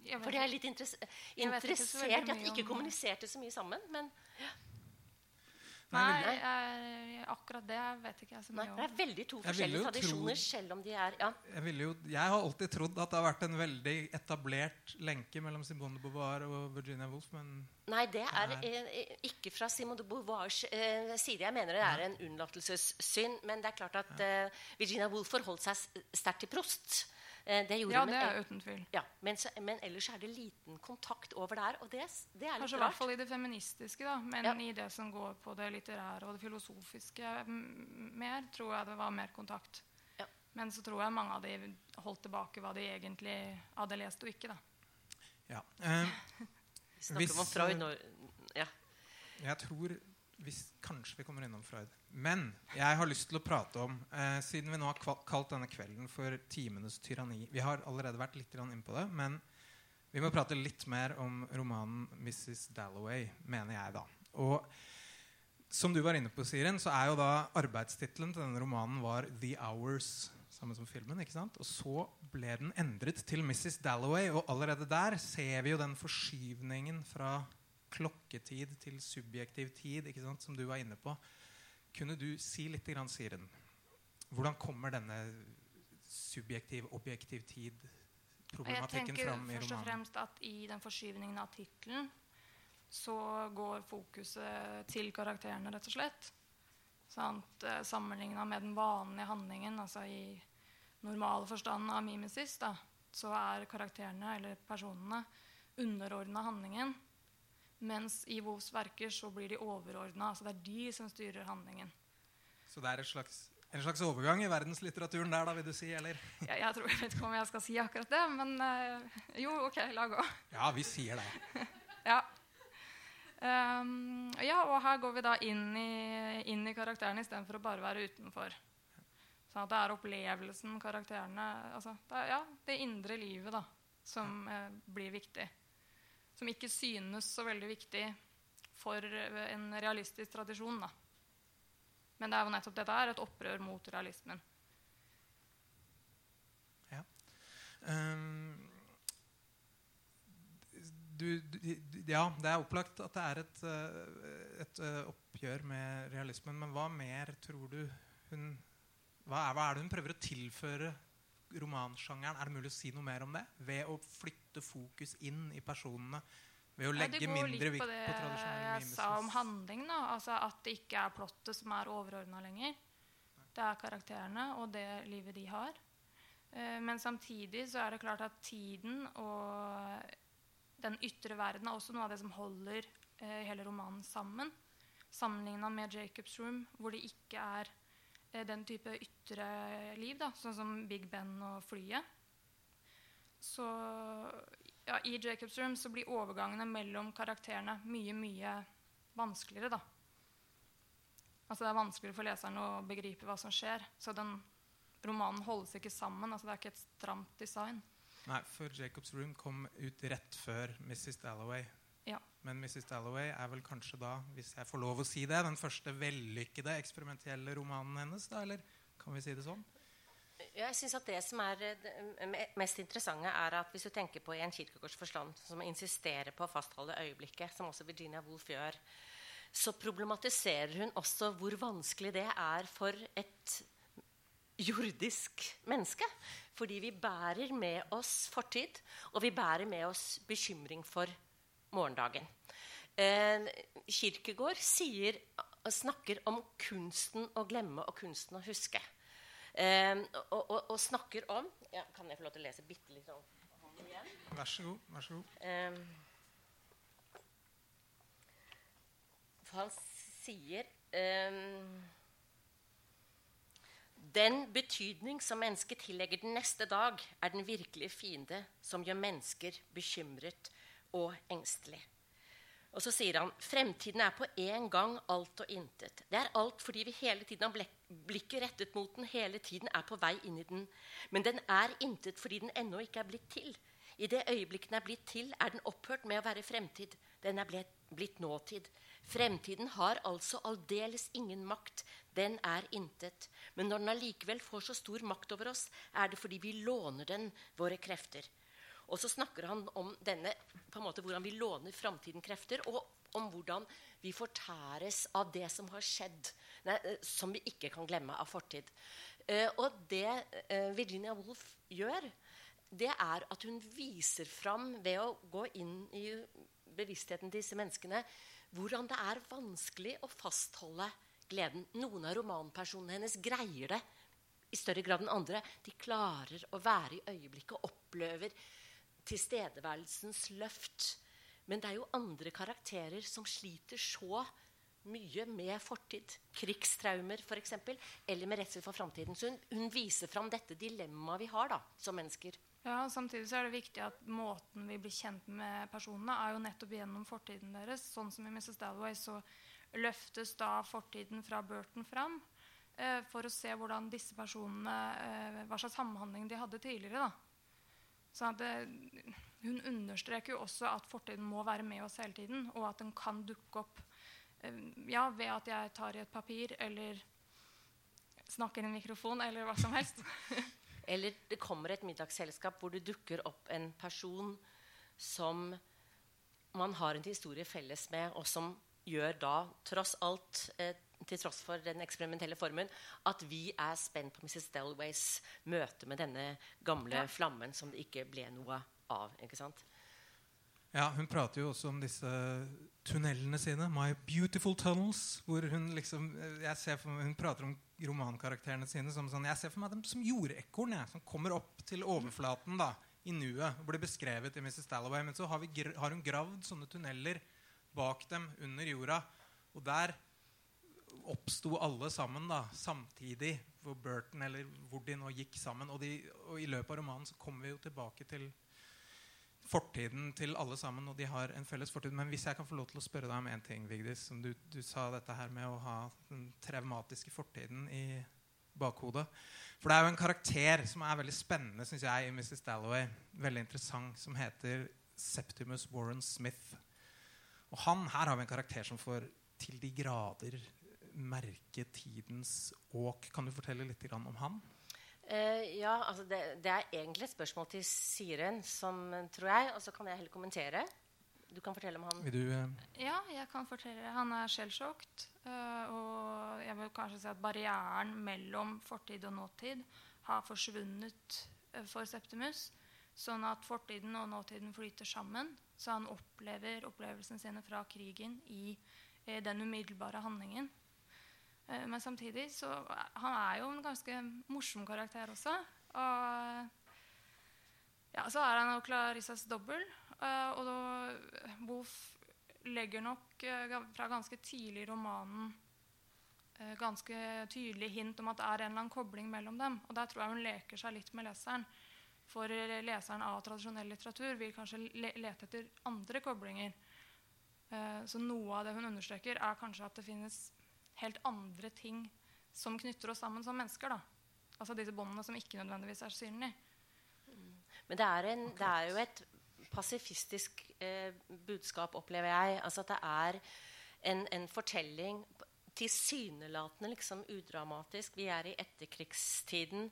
For jeg er litt interess interessert i at de ikke kommuniserte så mye sammen. Men Nei, Nei. jeg, akkurat det vet ikke jeg så nei, om. det er veldig to forskjellige tradisjoner, tro- selv om de er ja, Jeg, ville jo, jeg har alltid trodd at det har vært en veldig etablert lenke mellom Simone de Beauvoir og Virginia Woolf, men Nei, det er eh, ikke fra Simone de Beauvoirs eh, side. Jeg mener det er en unnlatelsessynd. Men det er klart at eh, Virginia Woolf forholdt seg sterkt til Prost. Eh, det gjorde Ja, det er uten tvil. Ja, men, så, men ellers er det liten kontakt over der, og det, det er litt Kanskje i hvert fall i det feministiske, da. Men Ja. i det som går på det litterære og det filosofiske mer, tror jeg det var mer kontakt. Ja. Men så tror jeg mange av de holdt tilbake hva de egentlig hadde lest og ikke. da. ja. Eh, Vi snakker Hvis, om Freud eh, nå. Ja. Jeg tror hvis, Kanskje vi kommer innom Freud. Men jeg har lyst til å prate om eh, Siden vi nå har kalt denne kvelden for 'Timenes tyranni' Vi har allerede vært litt inne på det, men vi må prate litt mer om romanen 'Mrs. Dalloway', mener jeg, da. Og som du var inne på, Siren, så er jo da arbeidstittelen til denne romanen var 'The Hours'. Samme som filmen, ikke sant? Og så ble den endret til 'Mrs. Dalloway'. Og allerede der ser vi jo den forskyvningen fra klokketid til subjektiv tid, ikke sant, som du var inne på. Kunne du si litt, Siren? Hvordan kommer denne subjektiv-objektiv tid-problematikken fram i romanen? Jeg tenker først og fremst at i den forskyvningen av tittelen så går fokuset til karakterene, rett og slett. Sant? Eh, Sammenligna med den vanlige handlingen, altså i normal forstand av mimesis, da, så er karakterene, eller personene, underordna handlingen. Mens i Wolfs verker så blir de overordna. Altså det er de som styrer handlingen. Så det er et slags, en slags overgang i verdenslitteraturen der, da, vil du si? Eller? Jeg, jeg, tror, jeg vet ikke om jeg skal si akkurat det, men uh, jo, OK, la gå. Ja, vi sier det. Ja. Um, ja, og her går vi da inn i, inn i karakterene istedenfor å bare være utenfor. Sånn at det er opplevelsen karakterene altså, det, er, ja, det indre livet da, som uh, blir viktig. Som ikke synes så veldig viktig for eh, en realistisk tradisjon. Da. Men det er jo nettopp dette er et opprør mot realismen. Um, du, du, ja, det er opplagt at det er et, eh, et eh, oppgjør med realismen. Men hva mer tror du hun hva er, hva er det hun prøver å tilføre romansjangeren? Er det mulig å si noe mer om det? Ved å flytte fokus inn i personene? Ved å legge ja, mindre vikt på det på det jeg sa om handling. Da. Altså at det ikke er plottet som er overordna lenger. Det er karakterene og det livet de har. Eh, men samtidig så er det klart at tiden og den ytre verden er også noe av det som holder eh, hele romanen sammen. Sammenligna med Jacob's Room, hvor det ikke er den type ytre liv, da, sånn som Big Ben og flyet. så ja, I Jacobs Room så blir overgangene mellom karakterene mye, mye vanskeligere, da. Altså Det er vanskeligere for leseren å begripe hva som skjer. Så den romanen holdes ikke sammen. altså Det er ikke et stramt design. Nei, for Jacobs Room kom ut rett før Mrs. Dalloway. Ja. Men Mrs. Dalloway er vel kanskje da, hvis jeg får lov å si det, den første vellykkede eksperimentelle romanen hennes? da, Eller kan vi si det sånn? Jeg synes at Det som er eh, det mest interessante, er at hvis du tenker på en Kirkegårds forstand, som insisterer på å fastholde øyeblikket, som også Virginia Woolf gjør, så problematiserer hun også hvor vanskelig det er for et jordisk menneske. Fordi vi bærer med oss fortid, og vi bærer med oss bekymring for morgendagen. Eh, Kirkegård sier, snakker om kunsten å glemme og kunsten å huske. Eh, og, og, og, snakker om ja, Kan jeg få lov til å lese bitte litt om ham igjen? Vær så god. Vær så god. Eh, for han sier Den betydning som mennesket tillegger den neste dag, er den virkelige fiende som gjør mennesker bekymret og engstelig. Og så sier han fremtiden er på en gang alt og intet. Det er alt fordi vi hele tiden har blikket rettet mot den, hele tiden er på vei inn i den. Men den er intet fordi den ennå ikke er blitt til. I det øyeblikket den er blitt til, er den opphørt med å være fremtid. Den er blitt, blitt nåtid. Fremtiden har altså aldeles ingen makt. Den er intet. Men når den allikevel får så stor makt over oss, er det fordi vi låner den våre krefter. Og så snakker han om denne, på en måte, hvordan vi låner framtiden krefter, og om hvordan vi fortæres av det som har skjedd, nei, eh, som vi ikke kan glemme av fortid. Uh, og det uh, Virginia Woolf gjør, det er at hun viser fram, ved å gå inn i bevisstheten til disse menneskene, hvordan det er vanskelig å fastholde gleden. Noen av romanpersonene hennes greier det i større grad enn andre. De klarer å være i øyeblikket og opplever tilstedeværelsens løft. Men det er jo andre karakterer som sliter så mye med fortid. Krigstraumer, f.eks. Eller med redsel for framtiden. Så hun, hun, viser fram dette dilemmaet vi har da, som mennesker. Ja, Samtidig så er det viktig at måten vi blir kjent med personene, er jo nettopp gjennom fortiden deres. Sånn som i Mrs. Dalloway så løftes da fortiden fra Burton fram eh, for å se hvordan disse personene eh, hva slags samhandling de hadde tidligere. da. Det, Hun understreker jo også at fortiden må være med oss hele tiden, og at den kan dukke opp eh, ja, ved at jeg tar i et papir eller snakker i en mikrofon eller hva som helst. Eller det kommer et middagsselskap hvor det dukker opp en person som man har en historie felles med, og som gjør da, tross alt, eh, til tross for den eksperimentelle formen, at vi er spent på Mrs. Delways møte med denne gamle flammen som det ikke ble noe av. ikke sant? Ja, Hun prater jo også om disse tunnelene sine. 'My beautiful tunnels'. hvor Hun liksom, jeg ser for meg, hun prater om romankarakterene sine som sånn, jeg ser for meg dem som jordekorn som kommer opp til overflaten da, i nuet og blir beskrevet i Mrs. Dalloway. Men så har, vi, har, hun gravd sånne tunneler bak dem under jorda. Og der oppsto alle sammen da, samtidig, hvor Burton eller hvor de nå gikk sammen. Og, de, og i løpet av romanen så kommer vi jo tilbake til fortiden til alle sammen, og de har en felles fortid. Men hvis jeg kan få lov til å spørre deg om én ting, Vigdis. Som du, du, sa dette her med å ha den traumatiske fortiden i bakhodet. For det er jo en karakter som er veldig spennende synes jeg, i Mrs. Dalloway. Veldig interessant, som heter Septimus Warren Smith. Og han, Her har vi en karakter som får til de grader merke tidens åk. Kan du fortelle litt om han? Uh, ja, altså det, det, er egentlig et spørsmål til Siren, som, tror jeg. Og så kan jeg heller kommentere. Du kan fortelle om han. Vil du, uh... Ja, jeg kan fortelle. Han er skjellsjokkt. Uh, og jeg vil kanskje si at barrieren mellom fortid og nåtid har forsvunnet for Septimus. Sånn at fortiden og nåtiden flyter sammen. Så han opplever opplevelsene sine fra krigen i den umiddelbare handlingen. Eh, men samtidig så Han er jo en ganske morsom karakter også. Og ja, så er han jo Clarissas dobbel. Eh, og da Wolf legger nok eh, fra ganske tidlig i romanen ganske tydelig hint om at det er en eller annen kobling mellom dem. Og der tror jeg hun leker seg litt med leseren. for leseren av tradisjonell litteratur vil kanskje le lete etter andre koblinger. Så noe av det hun understreker, er kanskje at det finnes helt andre ting som knytter oss sammen som mennesker. da. Altså disse båndene som ikke nødvendigvis er synlige. Men det er, en, det er jo et pasifistisk eh, budskap, opplever jeg. Altså at det er en, en fortelling tilsynelatende liksom udramatisk. Vi er i etterkrigstiden.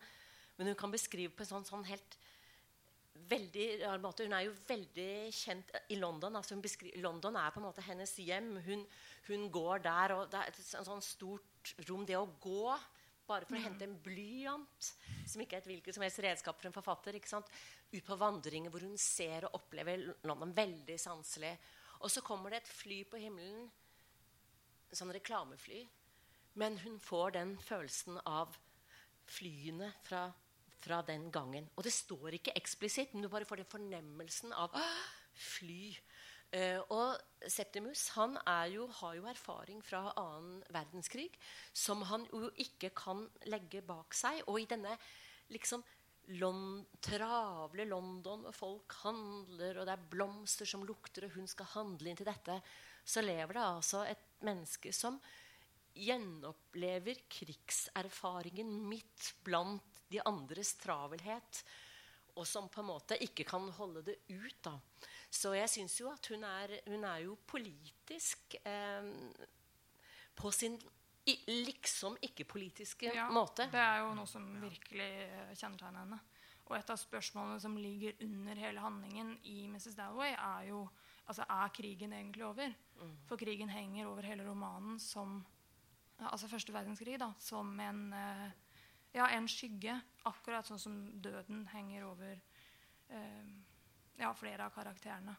Men hun kan beskrive på en sånn, sånn helt veldig rar måte. Hun er jo veldig kjent i London. Altså London er på en måte hennes hjem. Hun, hun går der, og det er et sånn stort rom. Det å gå bare for å hente en blyant, som ikke er et hvilket som helst redskap for en forfatter. Ut på vandringer hvor hun ser og opplever London veldig sanselig. Og så kommer det et fly på himmelen, sånn reklamefly. Men hun får den følelsen av flyene fra, fra den gangen. Og det står ikke eksplisitt, men du bare får den fornemmelsen av fly. Uh, og Septimus han jo, har jo erfaring fra annen verdenskrig som han jo ikke kan legge bak seg. Og i denne liksom Lond travle London, og folk handler, og det er blomster som lukter, og hun skal handle inn til dette, så lever det altså et menneske som gjenopplever krigserfaringen midt blant de andres travelhet, og som på en måte ikke kan holde det ut. da. Så jeg syns jo at hun er, hun er jo politisk eh, på sin liksom ikke-politiske ja, måte. Det er jo noe som virkelig eh, kjennetegner henne. Og et av spørsmålene som ligger under hele handlingen i Mrs. Dalloway, er jo altså, er krigen egentlig over. Mm. For krigen henger over hele romanen som altså første verdenskrig da, som en, eh, ja, en skygge. Akkurat sånn som døden henger over eh, ja, flere av karakterene.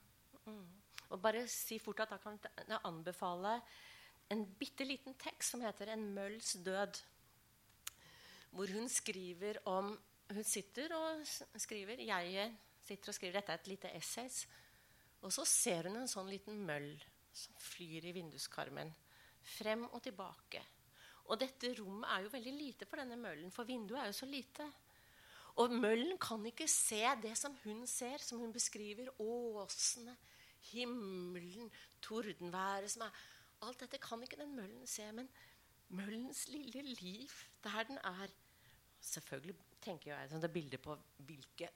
Mm. Og bare si fort at Da kan jeg anbefale en bitte liten tekst som heter 'En mølls død'. Hvor hun skriver om Hun sitter og skriver. Jeg sitter og skriver. Dette er et lite essays. Og så ser hun en sånn liten møll som flyr i vinduskarmen. Frem og tilbake. Og dette rommet er jo veldig lite for denne møllen, for vinduet er jo så lite. Og møllen kan ikke se det som hun ser, som hun beskriver. Åsene, himmelen, tordenværet som er Alt dette kan ikke den møllen se. Men møllens lille liv, der den er Selvfølgelig tenker jeg sånn, det bildet på hvilke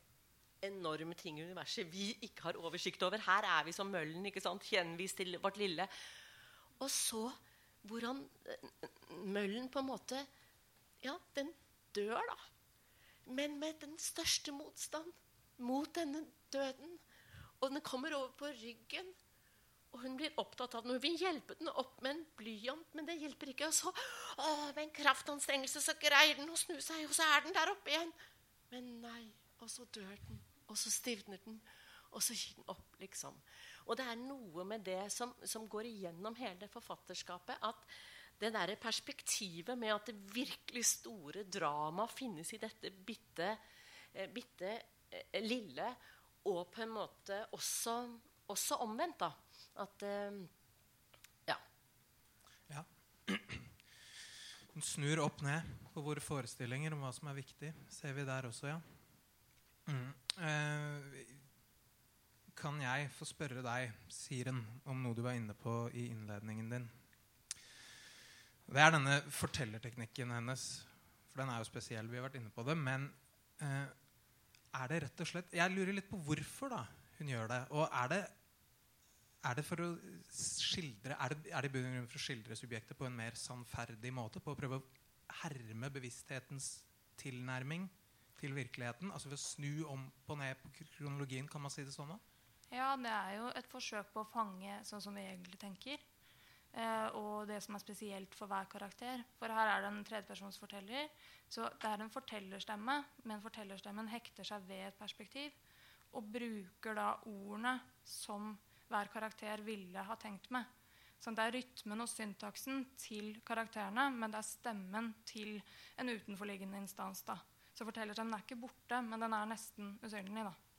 enorme ting i universet vi ikke har oversikt over. Her er vi som møllen, ikke sant? gjenvist til vårt lille. Og så hvordan han møllen på en måte Ja, den dør, da. Men med den største motstand mot denne døden. Og den kommer over på ryggen og hun blir opptatt av den. Hun vil hjelpe den opp med en blyant, men det hjelper ikke. Og så å, med en kraftanstrengelse så greier den å snu seg, og så er den der oppe igjen. Men nei. Og så dør den. Og så stivner den. Og så gir den opp, liksom. Og det er noe med det som, som går igjennom hele forfatterskapet. At det der perspektivet med at det virkelig store dramaet finnes i dette bitte, eh, bitte eh, lille, og på en måte også, også omvendt. da at uh, Ja. ja. Hun snur opp ned på våre forestillinger om hva som er viktig. Ser vi der også, ja. Mm. Eh, kan jeg få spørre deg, Siren, om noe du var inne på i innledningen din? Det er denne fortellerteknikken hennes. For den er jo spesiell. Vi har vært inne på det. Men eh, er det rett og slett Jeg lurer litt på hvorfor da hun gjør det. Og er det er det for å skildre Er det, er det for å skildre subjektet på en mer sannferdig måte? På å prøve å herme bevissthetens tilnærming til virkeligheten? Altså ved å snu om på ned på kronologien, kan man si det sånn? da? Ja, det er jo et forsøk på å fange sånn som vi egentlig tenker. Eh, og det som er spesielt for hver karakter. For her er det en tredjepersonsforteller. Så det er en fortellerstemme, men fortellerstemmen hekter seg ved et perspektiv. Og bruker da ordene som hver karakter ville ha tenkt med. Så det er rytmen og syntaksen til karakterene, men det er stemmen til en utenforliggende instans. da. Så fortellerstemmen er ikke borte, men den er nesten usynlig. da.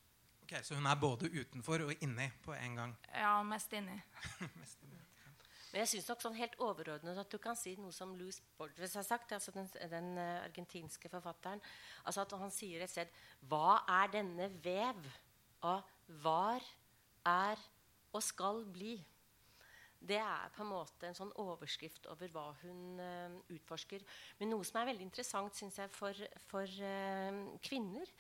Ok, Så hun er både utenfor og inni på en gang? Ja, mest inni. mest inni. Men jeg synes nok sånn helt overordnet at du kan si noe som Louis Borges har sagt, altså den, den uh, argentinske forfatteren. altså at Han sier et sted Hva er denne vev av var, er og skal bli? Det er på en måte en sånn overskrift over hva hun uh, utforsker. Men noe som er veldig interessant synes jeg, for, for uh, kvinner,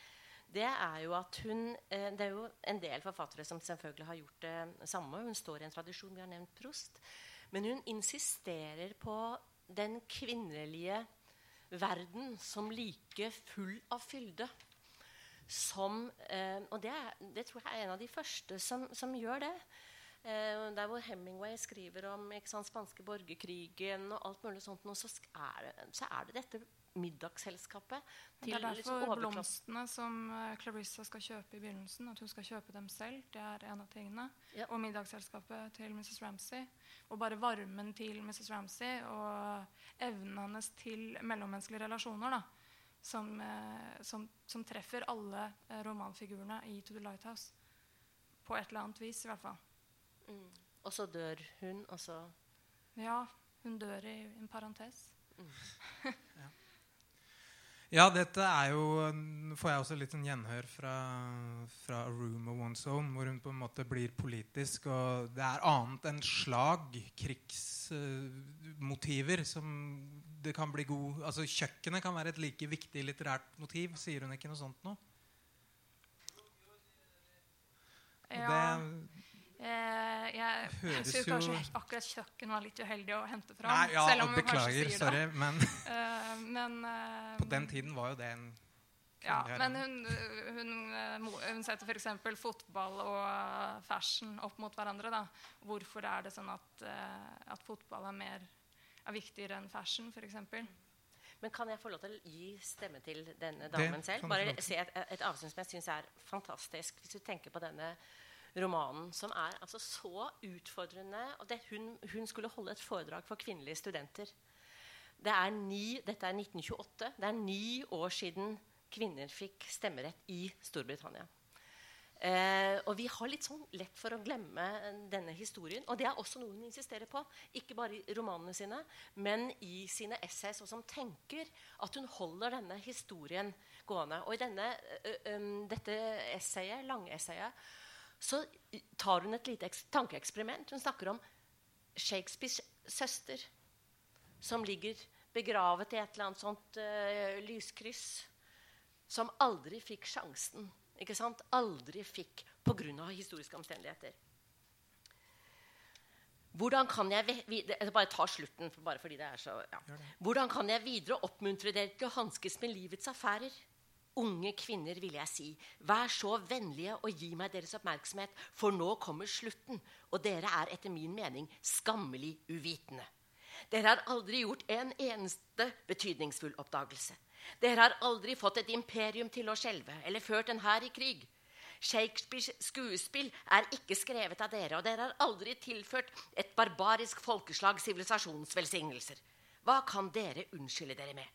det er jo at hun uh, Det er jo en del forfattere som selvfølgelig har gjort det samme. Hun står i en tradisjon. Vi har nevnt Prost. Men hun insisterer på den kvinnelige verden som like full av fylde. Som, og det, det, tror jeg er en av de første som, som gjør det. Eh, der hvor Hemingway skriver om sant, spanske borgerkrigen og alt mulig sånt, så er, så er det dette middagsselskapet. det er derfor liksom blomstene som uh, Clarissa skal kjøpe i begynnelsen, at hun skal kjøpe dem selv, det er en av tingene. Ja. Og middagsselskapet til Mrs. Ramsay. Og bare varmen til Mrs. Ramsay og evnen hennes til mellommenneskelige relasjoner. da, som, uh, som, som treffer alle uh, romanfigurene i To the Lighthouse. På et eller annet vis, i hvert fall. Mm. Og så dør hun, og så Ja, hun dør i en parentes. Mm. ja. Ja. dette er jo får jeg også litt sånn gjenhør fra, fra A Room of One's Own, hvor hun på en måte blir politisk. Og det er annet enn slag, krigsmotiver, som det kan bli god Altså Kjøkkenet kan være et like viktig litterært motiv. Sier hun ikke noe sånt nå? Ja. Det, Eh, jeg jeg syns kanskje akkurat kjøkken var litt uheldig å hente fram. Nei, ja, selv om beklager, sier sorry, det. men, uh, men uh, På den tiden var jo det en ja, men hun, hun, hun setter f.eks. fotball og fashion opp mot hverandre. Da. Hvorfor er det sånn at, uh, at fotball er, mer, er viktigere enn fashion, f.eks.? Men kan jeg få lov til å gi stemme til denne damen selv? Bare se et, et avsnitt som jeg syns er fantastisk. Hvis du tenker på denne romanen, som er altså så utfordrende. og det, hun, hun, skulle holde et foredrag for kvinnelige studenter. Det er ni, dette er 1928. Det er ni år siden kvinner fikk stemmerett i Storbritannia. Eh, og vi har litt sånn lett for å glemme denne historien. Og det er også noe hun insisterer på. Ikke bare i romanene sine, men i sine essays, og som tenker at hun holder denne historien gående. Og i denne, ø, ø, dette essayet, langessayet så tar hun et lite tankeeksperiment. Hun snakker om Shakespeares søster, som ligger begravet i et eller annet sånt uh, lyskryss. Som aldri fikk sjansen. ikke sant? Aldri fikk pga. historiske omstendigheter. Hvordan kan jeg jeg bare tar slutten, bare fordi det er så ja. Hvordan kan jeg videre oppmuntre dere til å hanskes med livets affærer? Unge kvinner, vil jeg si, vær så vennlige og gi meg deres oppmerksomhet, for nå kommer slutten, og dere er etter min mening skammelig uvitende. Dere har aldri gjort en eneste betydningsfull oppdagelse. Dere har aldri fått et imperium til å skjelve eller ført en hær i krig. Shakespeares skuespill er ikke skrevet av dere, og dere har aldri tilført et barbarisk folkeslag sivilisasjonsvelsignelser. Hva kan dere unnskylde dere med?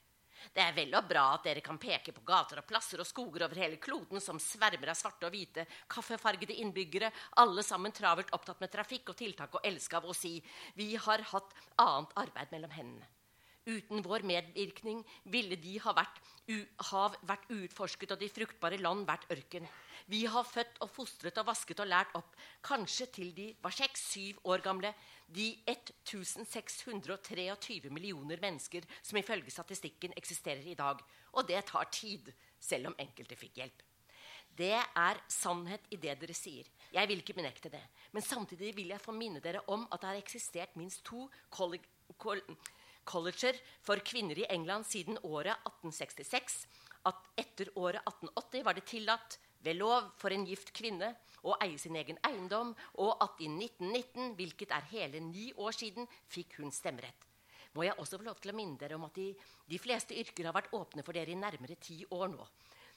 Det er vel og bra at dere kan peke på gater og plasser og skoger over hele kloden som svermer av svarte og hvite, kaffefargede innbyggere, alle sammen travelt opptatt med trafikk og tiltak og elske av å si vi har hatt annet arbeid mellom hendene. Uten vår medvirkning ville de ha vært, hav vært uutforsket og de fruktbare land vært ørken. Vi har født og fostret og vasket og lært opp, kanskje til de var seks-syv år gamle, de 1623 millioner mennesker som ifølge statistikken eksisterer i dag. Og det tar tid, selv om enkelte fikk hjelp. Det er sannhet i det dere sier. Jeg vil ikke benekte det. Men samtidig vil jeg få minne dere om at det har eksistert minst to colleger for kvinner i England siden året 1866. At etter året 1880 var det tillatt ved lov for en gift kvinne å eie sin egen eiendom, og at i 1919, hvilket er hele ni år siden, fikk hun stemmerett. Må jeg også få lov til å minne dere om at de, de fleste yrker har vært åpne for dere i nærmere ti år nå.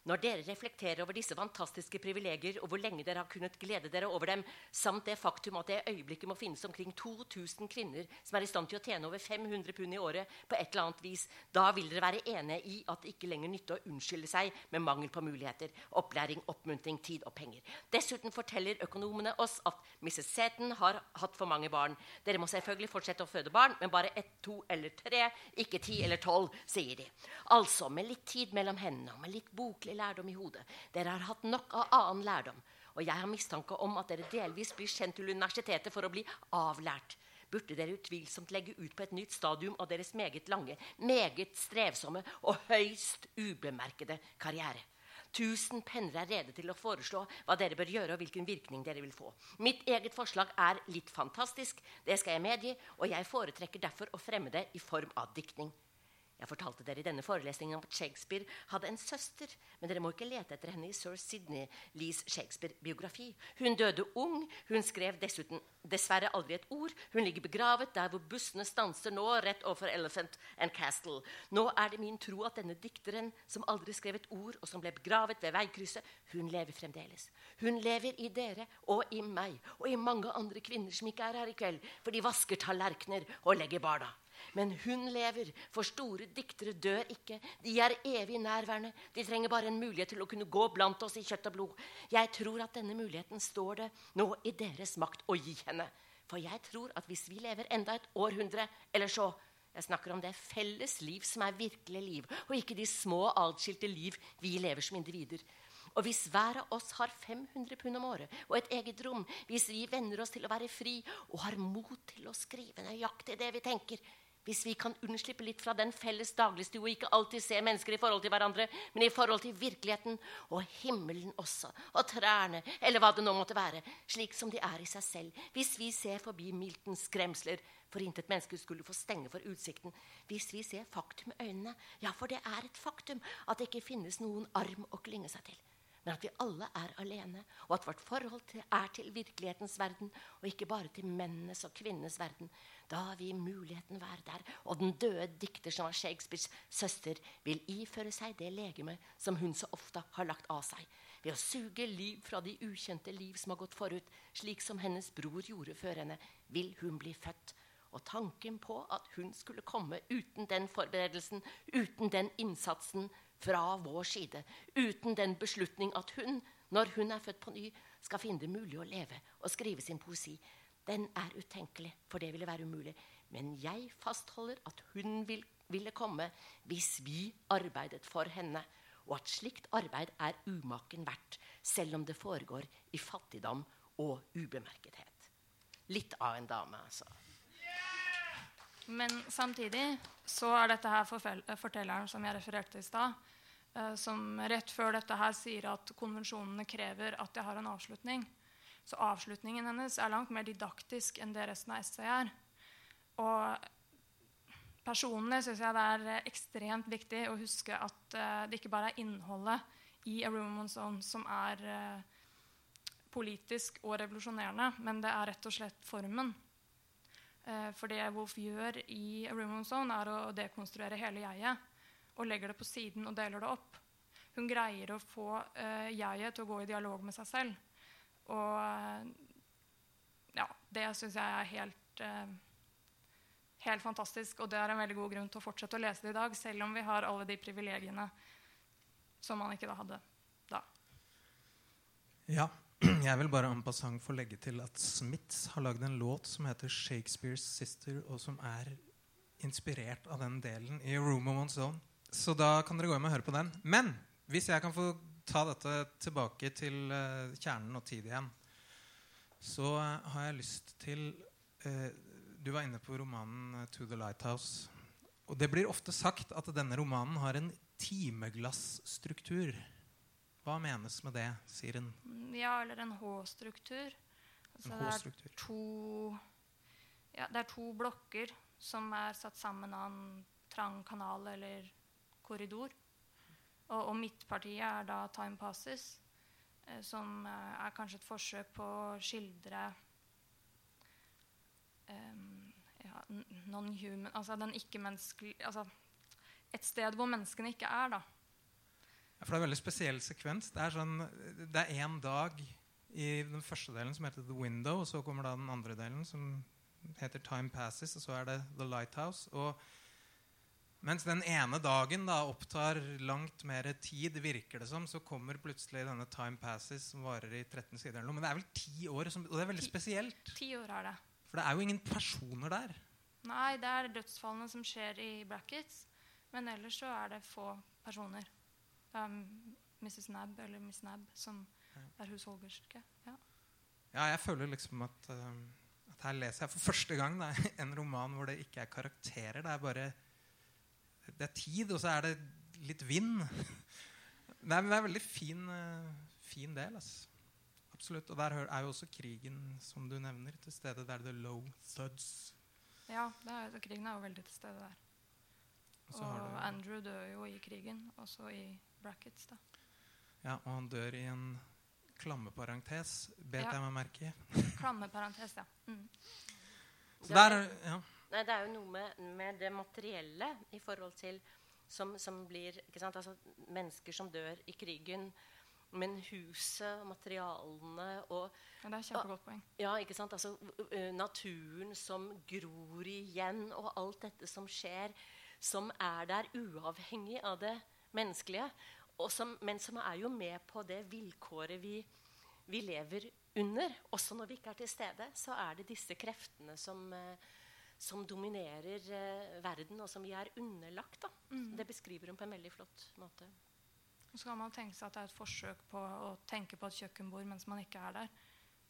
Når dere reflekterer over disse fantastiske privilegier og hvor lenge dere har kunnet glede dere over dem, samt det faktum at det i øyeblikket må finnes omkring 2000 kvinner som er i stand til å tjene over 500 pund i året på et eller annet vis, da vil dere være enige i at det ikke lenger nytter å unnskylde seg med mangel på muligheter, opplæring, oppmuntring, tid og penger. Dessuten forteller økonomene oss at Mrs. Seton har hatt for mange barn. Dere må selvfølgelig fortsette å føde barn, men bare ett, to eller tre, ikke ti eller tolv, sier de. Altså, med litt tid mellom hendene og med litt boklig lærdom i hodet. Dere har hatt nok av annen lærdom. Og jeg har mistanke om at dere delvis blir sendt til universitetet for å bli avlært. Burde dere utvilsomt legge ut på et nytt stadium av deres meget lange, meget strevsomme og høyst ubemerkede karriere. Tusen penner er rede til å foreslå hva dere bør gjøre, og hvilken virkning dere vil få. Mitt eget forslag er litt fantastisk, det skal jeg medgi, og jeg foretrekker derfor å fremme det i form av diktning. Jeg fortalte dere i denne forelesningen om at Shakespeare hadde en søster. Men dere må ikke lete etter henne i sir Sidney Lees Shakespeare-biografi. Hun døde ung. Hun skrev dessuten dessverre aldri et ord. Hun ligger begravet der hvor bussene stanser nå, rett overfor Elephant and Castle. Nå er det min tro at denne dikteren, som aldri skrev et ord, og som ble begravet ved veikrysset, hun lever fremdeles. Hun lever i dere og i meg og i mange andre kvinner som ikke er her i kveld, for de vasker tallerkener og legger barna. Men hun lever, for store diktere dør ikke. De er evig nærværende. De trenger bare en mulighet til å kunne gå blant oss i kjøtt og blod. Jeg tror at denne muligheten står det nå i deres makt å gi henne. For jeg tror at hvis vi lever enda et århundre eller så Jeg snakker om det felles liv som er virkelig liv, og ikke de små, atskilte liv vi lever som individer. Og hvis hver av oss har 500 pund om året og et eget rom, hvis vi venner oss til å være fri og har mot til å skrive nøyaktig det vi tenker, hvis vi kan unnslippe litt fra den felles dagligstua, ikke alltid se mennesker i forhold til hverandre, men i forhold til virkeligheten og himmelen også, og trærne, eller hva det nå måtte være, slik som de er i seg selv. Hvis vi ser forbi Miltons skremsler, for intet menneske skulle få stenge for utsikten. Hvis vi ser faktum i øynene, ja, for det er et faktum at det ikke finnes noen arm å klynge seg til men at vi alle er alene, og at vårt forhold til, er til virkelighetens verden, og ikke bare til mennenes og kvinnenes verden. Da vil muligheten være der, og den døde dikter som var Shakespeares søster, vil iføre seg det legeme som hun så ofte har lagt av seg, ved å suge liv fra de ukjente liv som har gått forut, slik som hennes bror gjorde før henne, vil hun bli født. Og tanken på at hun skulle komme uten den forberedelsen, uten den innsatsen, fra vår side uten den beslutning at hun, når hun er født på ny, skal finne det mulig å leve og skrive sin poesi. Den er utenkelig, for det ville være umulig. Men jeg fastholder at hun vil, ville komme hvis vi arbeidet for henne, og at slikt arbeid er umaken verdt, selv om det foregår i fattigdom og ubemerkethet. Litt av en dame, altså. Men samtidig så er dette her fortelleren som jeg refererte i stad, eh, som rett før dette her sier at konvensjonene krever at jeg har en avslutning. Så avslutningen hennes er langt mer didaktisk enn det resten av essayet er. Og personlig syns jeg det er ekstremt viktig å huske at uh, det ikke bare er innholdet i A Room on Zone som er uh, politisk og revolusjonerende, men det er rett og slett formen. Uh, for det Wolf gjør i A Room on Zone, er å dekonstruere hele jeget. Og legger det på siden og deler det opp. Hun greier å få jeget til å gå i dialog med seg selv. Og uh, ja, det syns jeg er helt, eh, helt fantastisk. Og det er en veldig god grunn til å fortsette å lese det i dag, selv om vi har alle de privilegiene som man ikke da hadde da. Ja, Jeg vil bare en passant få legge til at Smiths har lagd en låt som heter 'Shakespeare's Sister', og som er inspirert av den delen i 'Room of One's Own'. Så da kan dere gå hjem og høre på den. Men hvis jeg kan få ta dette tilbake til uh, kjernen og tid igjen, så uh, har jeg lyst til uh, Du var inne på romanen 'To the Lighthouse'. Og det blir ofte sagt at denne romanen har en timeglassstruktur. Hva menes med det, sier en? Ja, eller en H-struktur. Altså, det, ja, det er to blokker som er satt sammen av en trang kanal eller korridor. Og, og midtpartiet er da Time Passes, eh, som eh, er kanskje et forsøk på å skildre um, ja, non-human Altså den ikke-menneskelige altså, Et sted hvor menneskene ikke er, da. For det er en veldig spesiell sekvens. Det er sånn, det er én dag i den første delen som heter The Window, og så kommer da den andre delen som heter Time Passes, og så er det The Lighthouse. og mens den ene dagen da opptar langt mer tid, virker det som, så kommer plutselig denne Time Passes som varer i 13 sider. eller noe. Men det er vel ti år, som, og det er veldig spesielt. Ti år er det. For det er jo ingen personer der. Nei, det er dødsfallene som skjer i brackets. Men ellers så er det få personer. Er Mrs. Nab eller Miss Nab som er husholderske. Ja. Ja, jeg føler liksom at, uh, at her leser jeg for første gang da, en roman hvor det ikke er karakterer. Det er bare det er tid, og så er det litt vind. Det er, det er en veldig fin, uh, fin del. Altså. Absolutt. Og der er jo også krigen, som du nevner, til stede. Der det low thuds. Ja, er, krigen er jo veldig til stede der. Og, og Andrew dør jo i krigen, også i brackets. da. Ja, og han dør i en klammeparentes, bet ja. jeg meg merke i. klammeparentes, ja. Mm. Der, ja. Nei, det er jo noe med, med det materielle i forhold til som, som blir altså, Mennesker som dør i krigen. Men huset og materialene og ja, Det er kjempegodt poeng. Ja, ikke sant? Altså, naturen som gror igjen, og alt dette som skjer, som er der uavhengig av det menneskelige. Som, men som er jo med på det vilkåret vi, vi, lever under. Også når vi ikke er til stede, så er det disse kreftene som, som dominerer eh, verden, og som vi er underlagt. Mm. Det beskriver hun på en veldig flott måte. Og så kan man tenke seg at det er et forsøk på å tenke på et kjøkkenbord mens man ikke er der.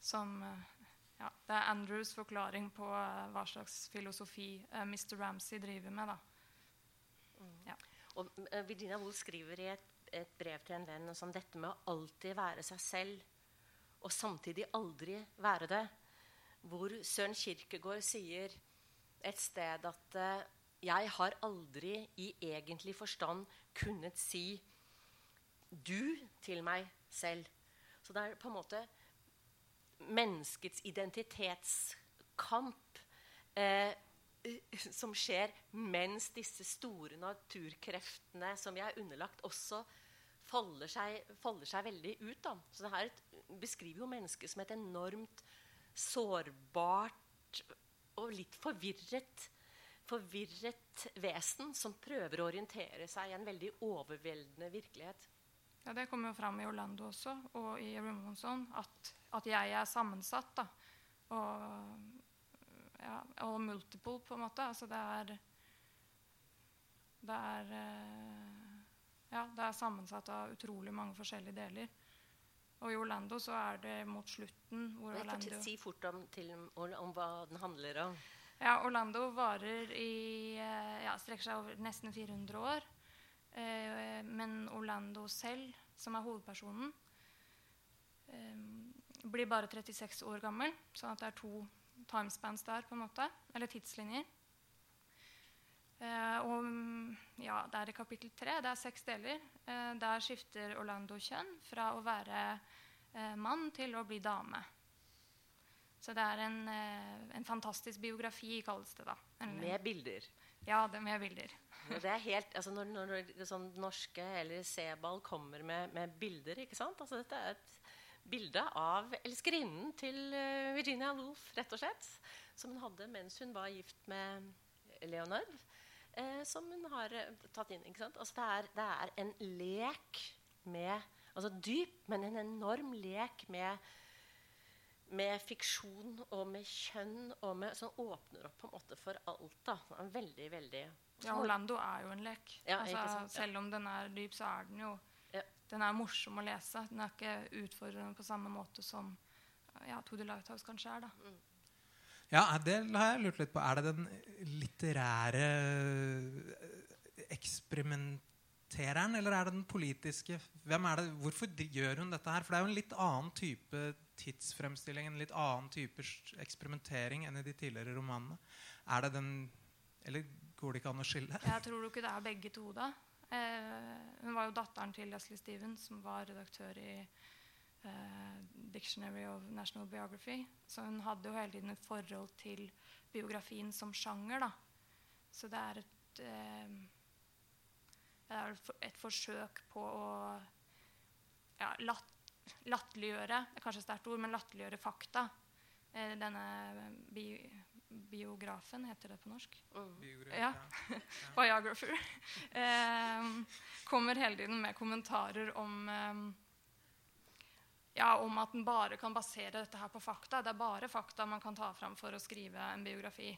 Som, eh, ja, det er Andrews forklaring på uh, hva slags filosofi eh, Mr. Ramsay driver med. Mm. Ja. Og uh, Virginia Woolf skriver i et, et, brev til en venn om dette med å alltid være seg selv og samtidig aldri være det. Hvor Søren Kirkegård sier et sted at uh, jeg har aldri i egentlig forstand kunnet si du til meg selv. Så det er på en måte menneskets identitetskamp eh, som skjer mens disse store naturkreftene som vi er underlagt, også folder seg, folder seg veldig ut. Da. Så det her beskriver jo mennesket som et enormt sårbart og litt forvirret, forvirret vesen som prøver å orientere seg i en veldig overveldende virkelighet. Ja, Det kommer jo fram i Orlando også, og i Romonson, at, at jeg er sammensatt. da, og, ja, og multiple, på en måte. Altså det er Det er eh, Ja, det er sammensatt av utrolig mange forskjellige deler. Og i Orlando så er det mot slutten hvor Orlando Si fort om, til, om, hva den handler om. Ja, Orlando varer i eh, ja, strekker seg over nesten 400 år. Eh, men Orlando selv, som er hovedpersonen, eh, blir bare 36 år gammel. Sånn at det er to timespans der, på en måte. Eller tidslinjer. Eh, og ja, Det er i kapittel tre. Det er seks deler. Eh, der skifter Orlando kjønn fra å være eh, mann til å bli dame. Så det er en, en fantastisk biografi, kalles det da. En, med bilder. Ja, det med bilder. det er helt, altså når, når, når sånn norske eller Sebal kommer med, med, bilder ikke sant? Altså Dette er et bilde av elskerinnen til Virginia Woolf, rett og slett. Som hun hadde mens hun var gift med Leonard eh, som hun har eh, tatt inn. Altså, det, er, det, er, en lek med Altså dyp, men en enorm lek med, med fiksjon og med kjønn og med, som åpner opp på en måte for alt. da. Veldig, veldig Ja, Orlando er jo en lek. Ja, altså, selv om den er dyp, så er den jo ja. Den er morsom å lese. Den er ikke utfordrende på samme måte som ja, To The Lighthouse kanskje er. da. Mm. Ja, det har jeg lurt litt på. Er det den litterære eksperimentereren, eller er det den politiske? Hvem er det? Hvorfor gjør hun dette her? For det er jo en litt annen type tidsfremstilling, en litt annen type eksperimentering enn i de tidligere romanene. Er det den Eller går det ikke an å skille? Jeg tror ikke det er begge to, da. Eh, hun var jo datteren til Leslie Stevens, som var redaktør i Dictionary of National Biography. Så hun hadde jo hele tiden et forhold til biografien som sjanger. da. Så det er et det er et forsøk på å ja, latt, latterliggjøre Det er kanskje et sterkt ord, men latterliggjøre fakta. Eh, denne bi, biografen, heter det på norsk? Biograf, Ja. Biographer. Eh, kommer hele tiden med kommentarer om eh, ja, om at den bare kan basere dette her på fakta. Det er bare fakta man kan ta fram for å skrive en biografi.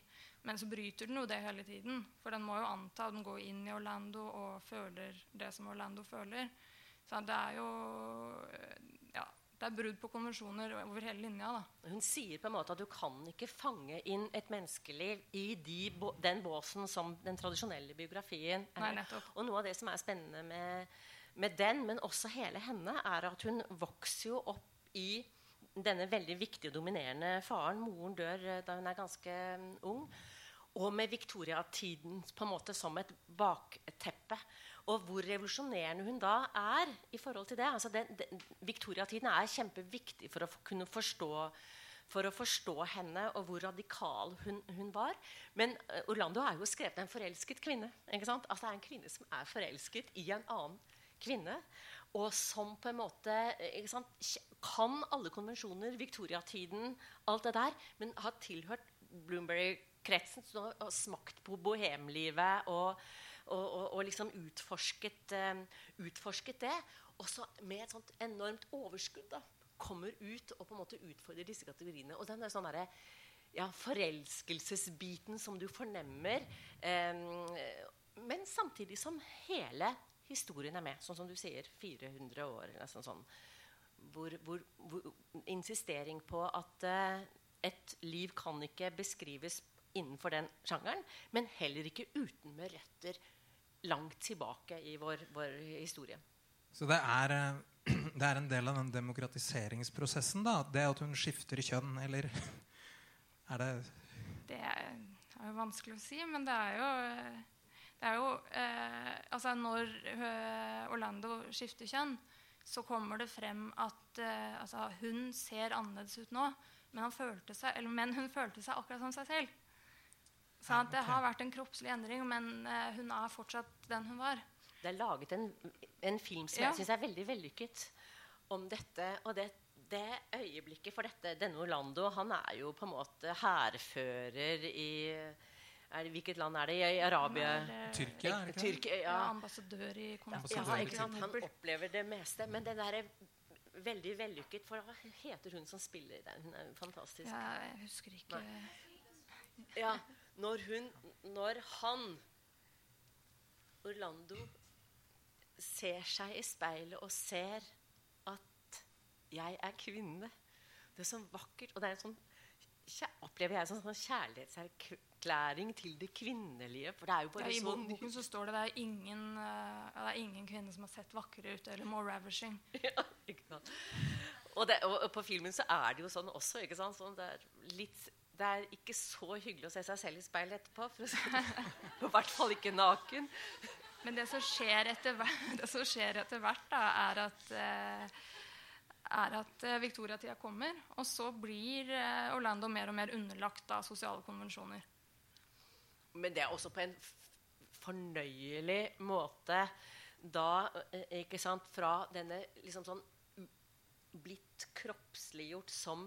Men så bryter den jo det hele tiden. For den må jo anta at den går inn i Orlando og føler det som Orlando føler. Så det er jo ja, det er brudd på konvensjoner over hele linja. da. Hun sier på en måte at du kan ikke fange inn et menneskeliv i de, den båsen som den tradisjonelle biografien er. Nei, nettopp. Og noe av det som er spennende med, med den, men også hele henne, er at hun vokser jo opp i denne veldig viktige og dominerende faren. Moren dør eh, da hun er ganske mm, ung. Og med Victoria-tiden på en måte som et bakteppe. Og hvor revolusjonerende hun da er i forhold til det. Altså Victoria-tiden er kjempeviktig for å kunne forstå for å forstå henne og hvor radikal hun, hun var. Men eh, Orlando er jo skrevet en forelsket kvinne. ikke sant? Altså Det er en kvinne som er forelsket i en annen kvinne. Og som på en måte eh, sant, kan alle konvensjoner, Victoria-tiden, alt det der, men har tilhørt Bloomberg-kretsen, som har smakt på bohemlivet og, og, og, og liksom utforsket, eh, utforsket det. Og så med et sånt enormt overskudd da, kommer ut og på en måte utfordrer disse kategoriene. Og den er sånn der, ja, forelskelsesbiten som du fornemmer. Eh, men samtidig som hele historien er med. Sånn som du sier, 400 år eller sånn. sånn hvor, hvor, hvor insistering på at uh, et liv kan ikke beskrives innenfor den sjangeren, men heller ikke uten med røtter langt tilbake i vår, vår historie. Så det er, eh, det er en del av den demokratiseringsprosessen, da? Det at hun skifter kjønn, eller er det Det er er jo vanskelig å si, men det er jo det er jo eh, altså Når eh, Orlando skifter kjønn, så kommer det frem at eh, altså hun ser annerledes ut nå, men, han følte seg, eller, men hun følte seg akkurat som seg selv. Så Ja, okay. det har vært en kroppslig endring, men eh, hun er fortsatt den hun var. Det er laget en, en film som Ja. jeg syns er veldig vellykket om dette. Og det, det øyeblikket for dette Denne Orlando han er jo på en måte hærfører i det, Hvilket land er det? I Arabia? Er, eh, Tyrkia, er det ikke? Tyrkia, ja, ja. ambassadør i Ja, ikke sant? Han opplever det meste. Men den er veldig vellykket. For hva heter hun som spiller den? Hun er fantastisk. Ja, jeg husker ikke Ja, når hun Når han, Orlando, ser seg i speilet og ser at 'jeg er kvinne'. Det er så vakkert. Og det er en sånn opplever jeg som en sånn kjærlighetserklæring til det kvinnelige. For det er jo Ja, bare I sånn boken så står det det er ingen, eh, ja, det er ingen kvinne som har sett vakrere ut eller more ravishing. ja, ikke sant? Og, det, og, og på filmen så er det jo sånn også. ikke sant? Sånn, det, er litt, det er ikke så hyggelig å se seg selv i speilet etterpå. For å si sånn. I hvert fall ikke naken. Men det som skjer etter hvert, det som skjer etter hvert da, er at, eh, er at eh, Victoria-tida kommer, og så blir Orlando mer og mer underlagt av sosiale konvensjoner. Men det er også på en fornøyelig måte da eh, ikke sant, Fra denne liksom sånn blitt kroppsliggjort som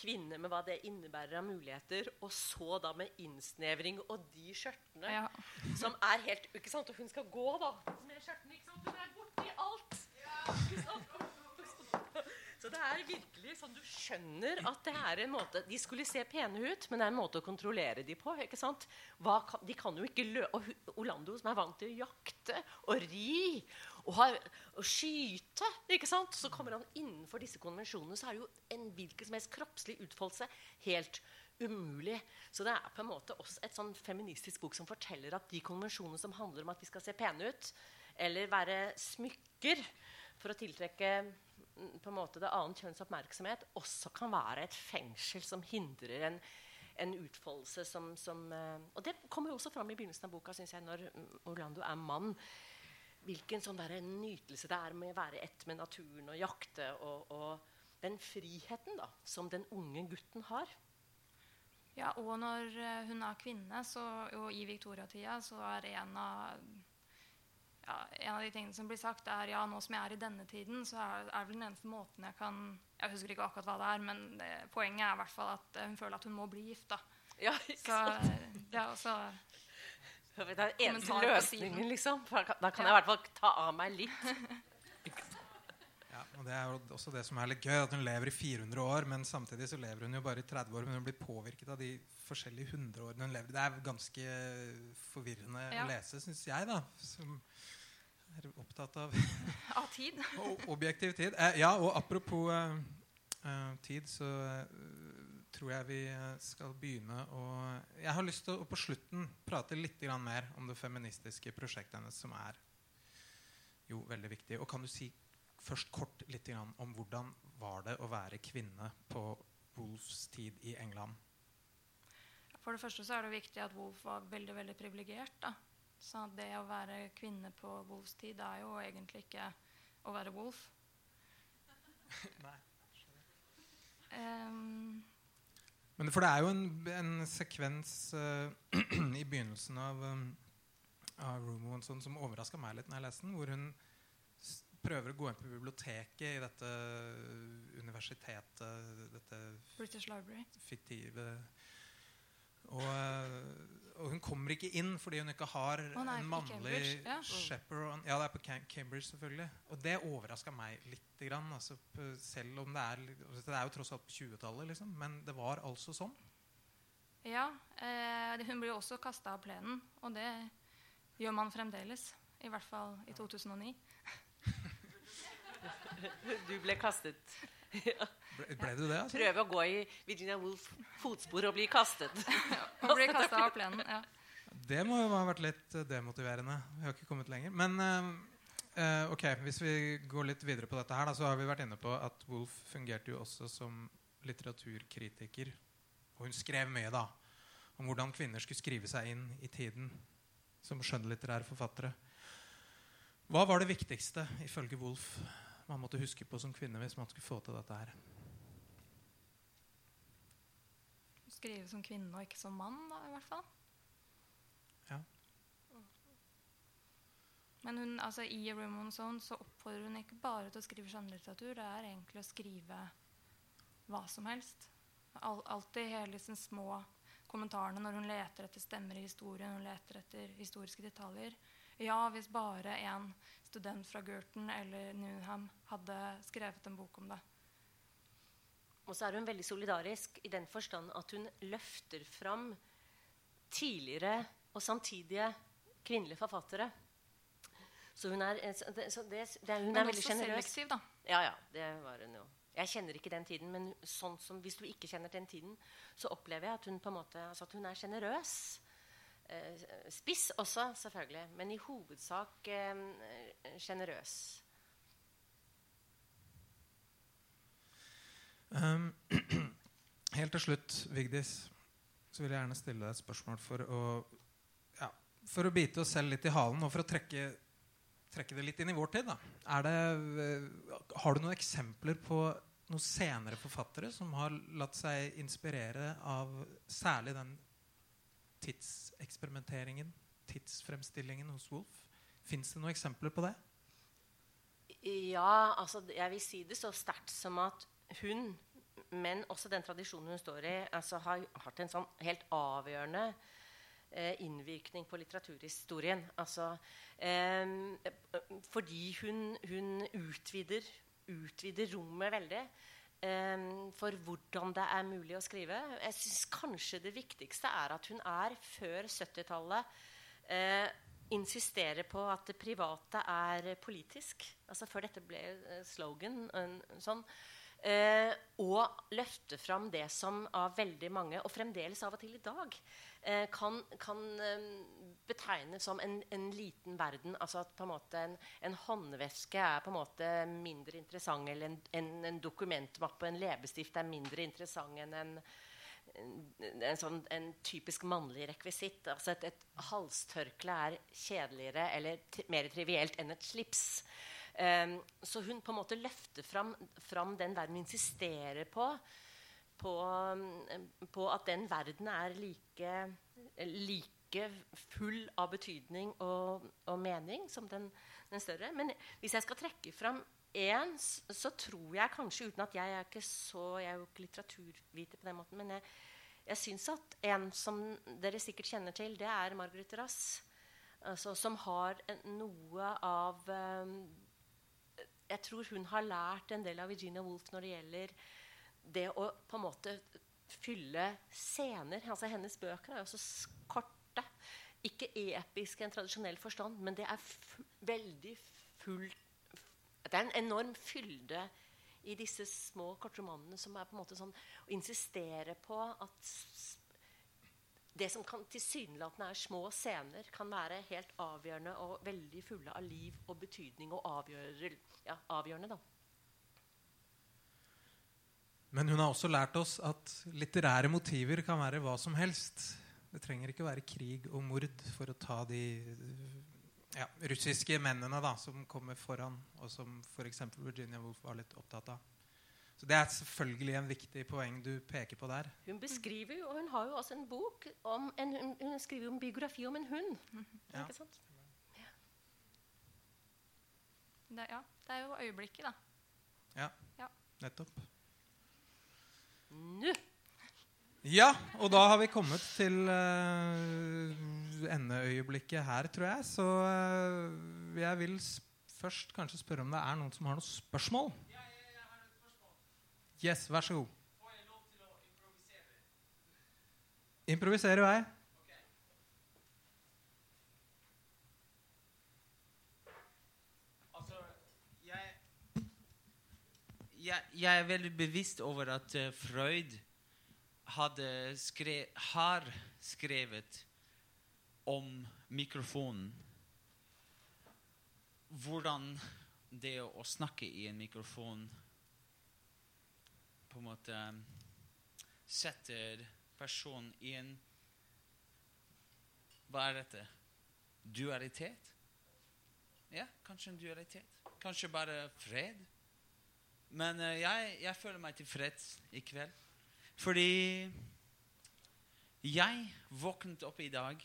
kvinne med hva det innebærer av muligheter, og så da med innsnevring og de skjørtene Ja. som er helt ikke sant, Og hun skal gå da med skjørtene. ikke sant, Hun er borti alt. Ikke sant? Så det er virkelig sånn du skjønner at det er en måte De skulle se pene ut, men det er en måte å kontrollere de på. ikke sant? Kan, de kan jo ikke lø... Og Orlando, som er vant til å jakte og ri og, har, og skyte ikke sant? Så kommer han innenfor disse konvensjonene, så er jo en hvilken som helst kroppslig utfoldelse helt umulig. Så det er på en måte også et sånn feministisk bok som forteller at de konvensjonene som handler om at vi skal se pene ut, eller være smykker for å tiltrekke på en måte det annet kjønns oppmerksomhet, også kan være et fengsel som hindrer en, en utfoldelse som, som eh, Og det kommer jo også fram i begynnelsen av boka, synes jeg, når Orlando er mann. Hvilken sånn der nytelse det er med å være ett med naturen og jakte. Og, og den friheten da, som den unge gutten har. Ja, og når eh, hun er kvinne, så, og i Victoria-tida, så er en av ja, En av de tingene som blir sagt, er ja, nå som jeg er i denne tiden, så er, er vel den eneste måten jeg kan Jeg husker ikke akkurat hva det er, men det, poenget er i hvert fall at hun føler at hun må bli gift. da. Ja, ikke Så, sant? ja, og så Det er den eneste løsningen, liksom. For Da kan jeg i hvert fall ta av meg litt. Ja, og Det er jo også det som er litt gøy, at hun lever i 400 år, men samtidig så lever hun jo bare i 30 år. Men hun blir påvirket av de forskjellige hundreårene hun lever i. Det er ganske forvirrende Ja. å lese, syns jeg, da. Som er opptatt av av tid. og objektiv tid. Eh, ja, og apropos eh, eh, tid, så eh, tror jeg vi eh, skal begynne å Jeg har lyst til å på slutten prate litt grann mer om det feministiske prosjektet hennes, som er jo veldig viktig. Og kan du si først kort litt grann om hvordan var det å være kvinne på Wolfs tid i England? For det første så er det viktig at Wolf var veldig veldig privilegert. Så det å være kvinne på Wolfs tid er jo egentlig ikke å være Wolf. Nei. Um, Men for det er jo en, en sekvens uh, i begynnelsen av, um, av Rumo og sånn, som overraska meg litt når jeg leste den, hvor hun prøver å gå inn på biblioteket i dette universitetet, dette British Library. fiktive og, eh, og hun kommer ikke inn fordi hun ikke har oh, nei, en mannlig ja. chaperone. Ja, det er på Cambridge, selvfølgelig. Og det overraska meg lite grann. Altså, selv om det er altså, Det er jo tross alt på 20-tallet, liksom. Men det var altså sånn. Ja, eh, hun blir jo også kasta av plenen, og det gjør man fremdeles. I hvert fall i 2009. Du ble kastet. Ble, ble du det? Altså? Prøve å gå i Virginia Woolf fotspor og bli kastet. Og bli kasta av plenen. ja. Det må jo ha vært litt eh, demotiverende. Vi har ikke kommet lenger. Men eh, eh, ok, hvis vi går litt videre på dette her, da, så har vi vært inne på at Wolf fungerte jo også som litteraturkritiker. Og hun skrev mye da om hvordan kvinner skulle skrive seg inn i tiden som skjønnlitterære forfattere. Hva var det viktigste ifølge Wolf man måtte huske på som kvinne hvis man skulle få til dette her? Skrive som kvinne og ikke som mann, da, i hvert fall. Ja. Men hun, altså, i A Room on Zone så oppfordrer hun ikke bare til å skrive skjønnlitteratur. Det er egentlig å skrive hva som helst. Al alltid hele disse små kommentarene når hun leter etter stemmer i historien. Hun leter etter historiske detaljer. Ja, hvis bare en student fra Gurton eller Newham hadde skrevet en bok om det. Og så er hun veldig solidarisk i den forstand at hun løfter fram tidligere og samtidige kvinnelige forfattere. Så hun er, så det, så det, det, er- hun Men er veldig også selektiv, da. Ja, ja, det var hun jo. Jeg kjenner ikke den tiden, men sånn som, hvis du ikke kjenner den tiden, så opplever jeg at hun på en måte, altså at hun er sjenerøs. Eh, spiss også, selvfølgelig, men i hovedsak eh, Um, helt til slutt, Vigdis, så vil jeg gjerne stille deg et spørsmål for å, ja, for å bite oss selv litt i halen og for å trekke, trekke det litt inn i vår tid. Det, eh, har du noen eksempler på noen senere forfattere som har latt seg inspirere av særlig den tidseksperimenteringen, tidsfremstillingen hos Wolf? Fins det noen eksempler på det? Ja, altså jeg vil si det så sterkt som at hun, men også den tradisjonen hun står i, altså har hatt en sånn helt avgjørende eh, innvirkning på litteraturhistorien. Altså, eh, fordi hun, hun utvider, utvider rommet veldig eh, for hvordan det er mulig å skrive. Jeg syns kanskje det viktigste er at hun er før 70-tallet eh, insisterer på at det private er politisk. Altså Før dette ble eh, slogan. En, sånn. Eh, og løfte fram det som av veldig mange, og fremdeles av og til i dag, eh, kan, kan eh, betegnes som en, en liten verden. Altså at på en en, en håndveske er på en måte mindre interessant, eller en, en, en dokumentmappe, en leppestift, er mindre interessant enn en sånn, typisk mannlig rekvisitt. Altså et, et halstørkle er kjedeligere eller mer trivielt enn et slips. Um, så hun på en måte løfter fram, fram den verden, hun insisterer på, på, um, på at den verden er like, like full av betydning og, og mening som den, den, større. Men hvis jeg skal trekke fram én, så tror jeg kanskje, uten at jeg er ikke så Jeg er jo ikke litteraturviter på den måten, men jeg, jeg syns at en som dere sikkert kjenner til, det er Margaret Rass. Altså, som har noe av um, Jeg tror hun har lært en del av Virginia Woolf når det gjelder det å på en måte fylle scener. Altså, hennes bøker er jo så korte. Ikke episke i en tradisjonell forstand, men det er veldig fullt Det er en enorm fylde i disse små kortromanene som er på en måte sånn å insistere på at det som kan tilsynelatende er små scener, kan være helt avgjørende og veldig fulle av liv og betydning og avgjørende. Ja, avgjørende da. Men hun har også lært oss at litterære motiver kan være hva som helst. Det trenger ikke være krig og mord for å ta de ja, russiske mennene da, som kommer foran, og som f.eks. Virginia Woolf var litt opptatt av. Så Det er selvfølgelig en viktig poeng du peker på der. Hun beskriver jo, og hun har jo også en bok om en, hun, hun skriver jo en biografi om en hund. Ja. Ikke sant? Ja. Det, ja. Det er jo øyeblikket, da. Ja. ja. Nettopp. Nå! Ja, og da har vi kommet til uh, endeøyeblikket her, tror jeg. Så uh, jeg vil først kanskje spørre om det er noen som har noen spørsmål. Ja, jeg, jeg har et spørsmål. Yes, vær så god. Jeg improvisere? Improvisere vei. Jeg er veldig bevisst over at uh, Freud skre, har skrevet om mikrofonen. Hvordan det å snakke i en mikrofon på en måte setter personen i en Hva er dette? Dualitet? Ja, kanskje en dualitet. Kanskje bare fred. Men uh, jeg, jeg føler meg tilfreds i kveld. Fordi jeg våknet opp i dag,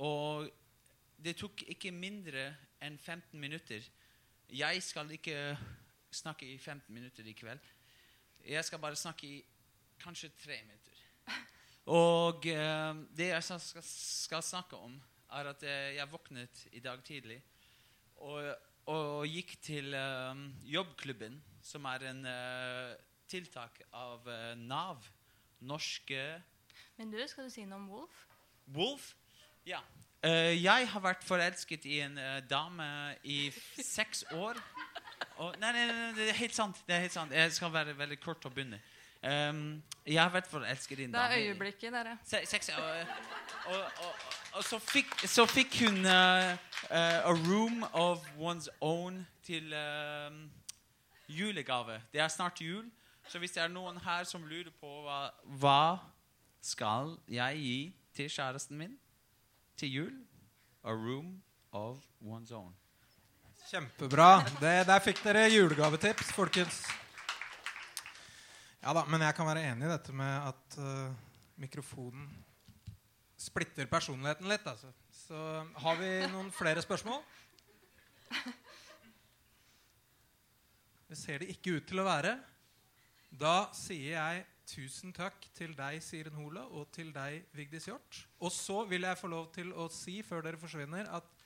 og det tok ikke mindre enn 15 minutter. Jeg skal ikke snakke i 15 minutter i kveld. Jeg skal bare snakke i kanskje tre minutter. Og eh, det jeg skal, skal, snakke om, er at uh, jeg våknet i dag tidlig og, og gikk til eh, jobbklubben, som er en tiltak av Nav norske Men du, skal du si noe om Wolf? Wolf? Ja. Uh, jeg har vært forelsket i en dame i seks år. Og, nei, nei, nei, det er helt sant. Det er helt sant. Jeg skal være veldig kort å begynne. Um, jeg har vært forelsket i en Det er øyeblikket, dere. Se, seks, og, og, og, og, så, fikk, så fikk hun uh, A Room of One's Own til julegave. Det er snart jul. Så hvis det er noen her som lurer på hva, hva skal jeg gi til kjæresten min til jul? A room of one's own. Kjempebra. Det, der fikk dere julegavetips, folkens. Ja da, Men jeg kan være enig i dette med at uh, mikrofonen splitter personligheten litt. Altså. Så har vi noen flere spørsmål? Det ser det ikke ut til å være. Da sier jeg tusen takk til deg, Siren Hole, og til deg, Vigdis Hjort. Og så vil jeg få lov til å si før dere forsvinner, at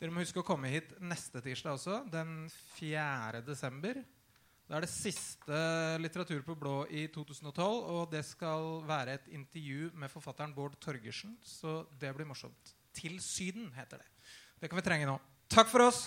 dere må huske å komme hit neste tirsdag også, den 4. desember. Da er det siste Litteratur på blå i 2012, og det skal være et intervju med forfatteren Bård Torgersen. Så det blir morsomt. Til Syden heter det. Det kan vi trenge nå. Takk for oss.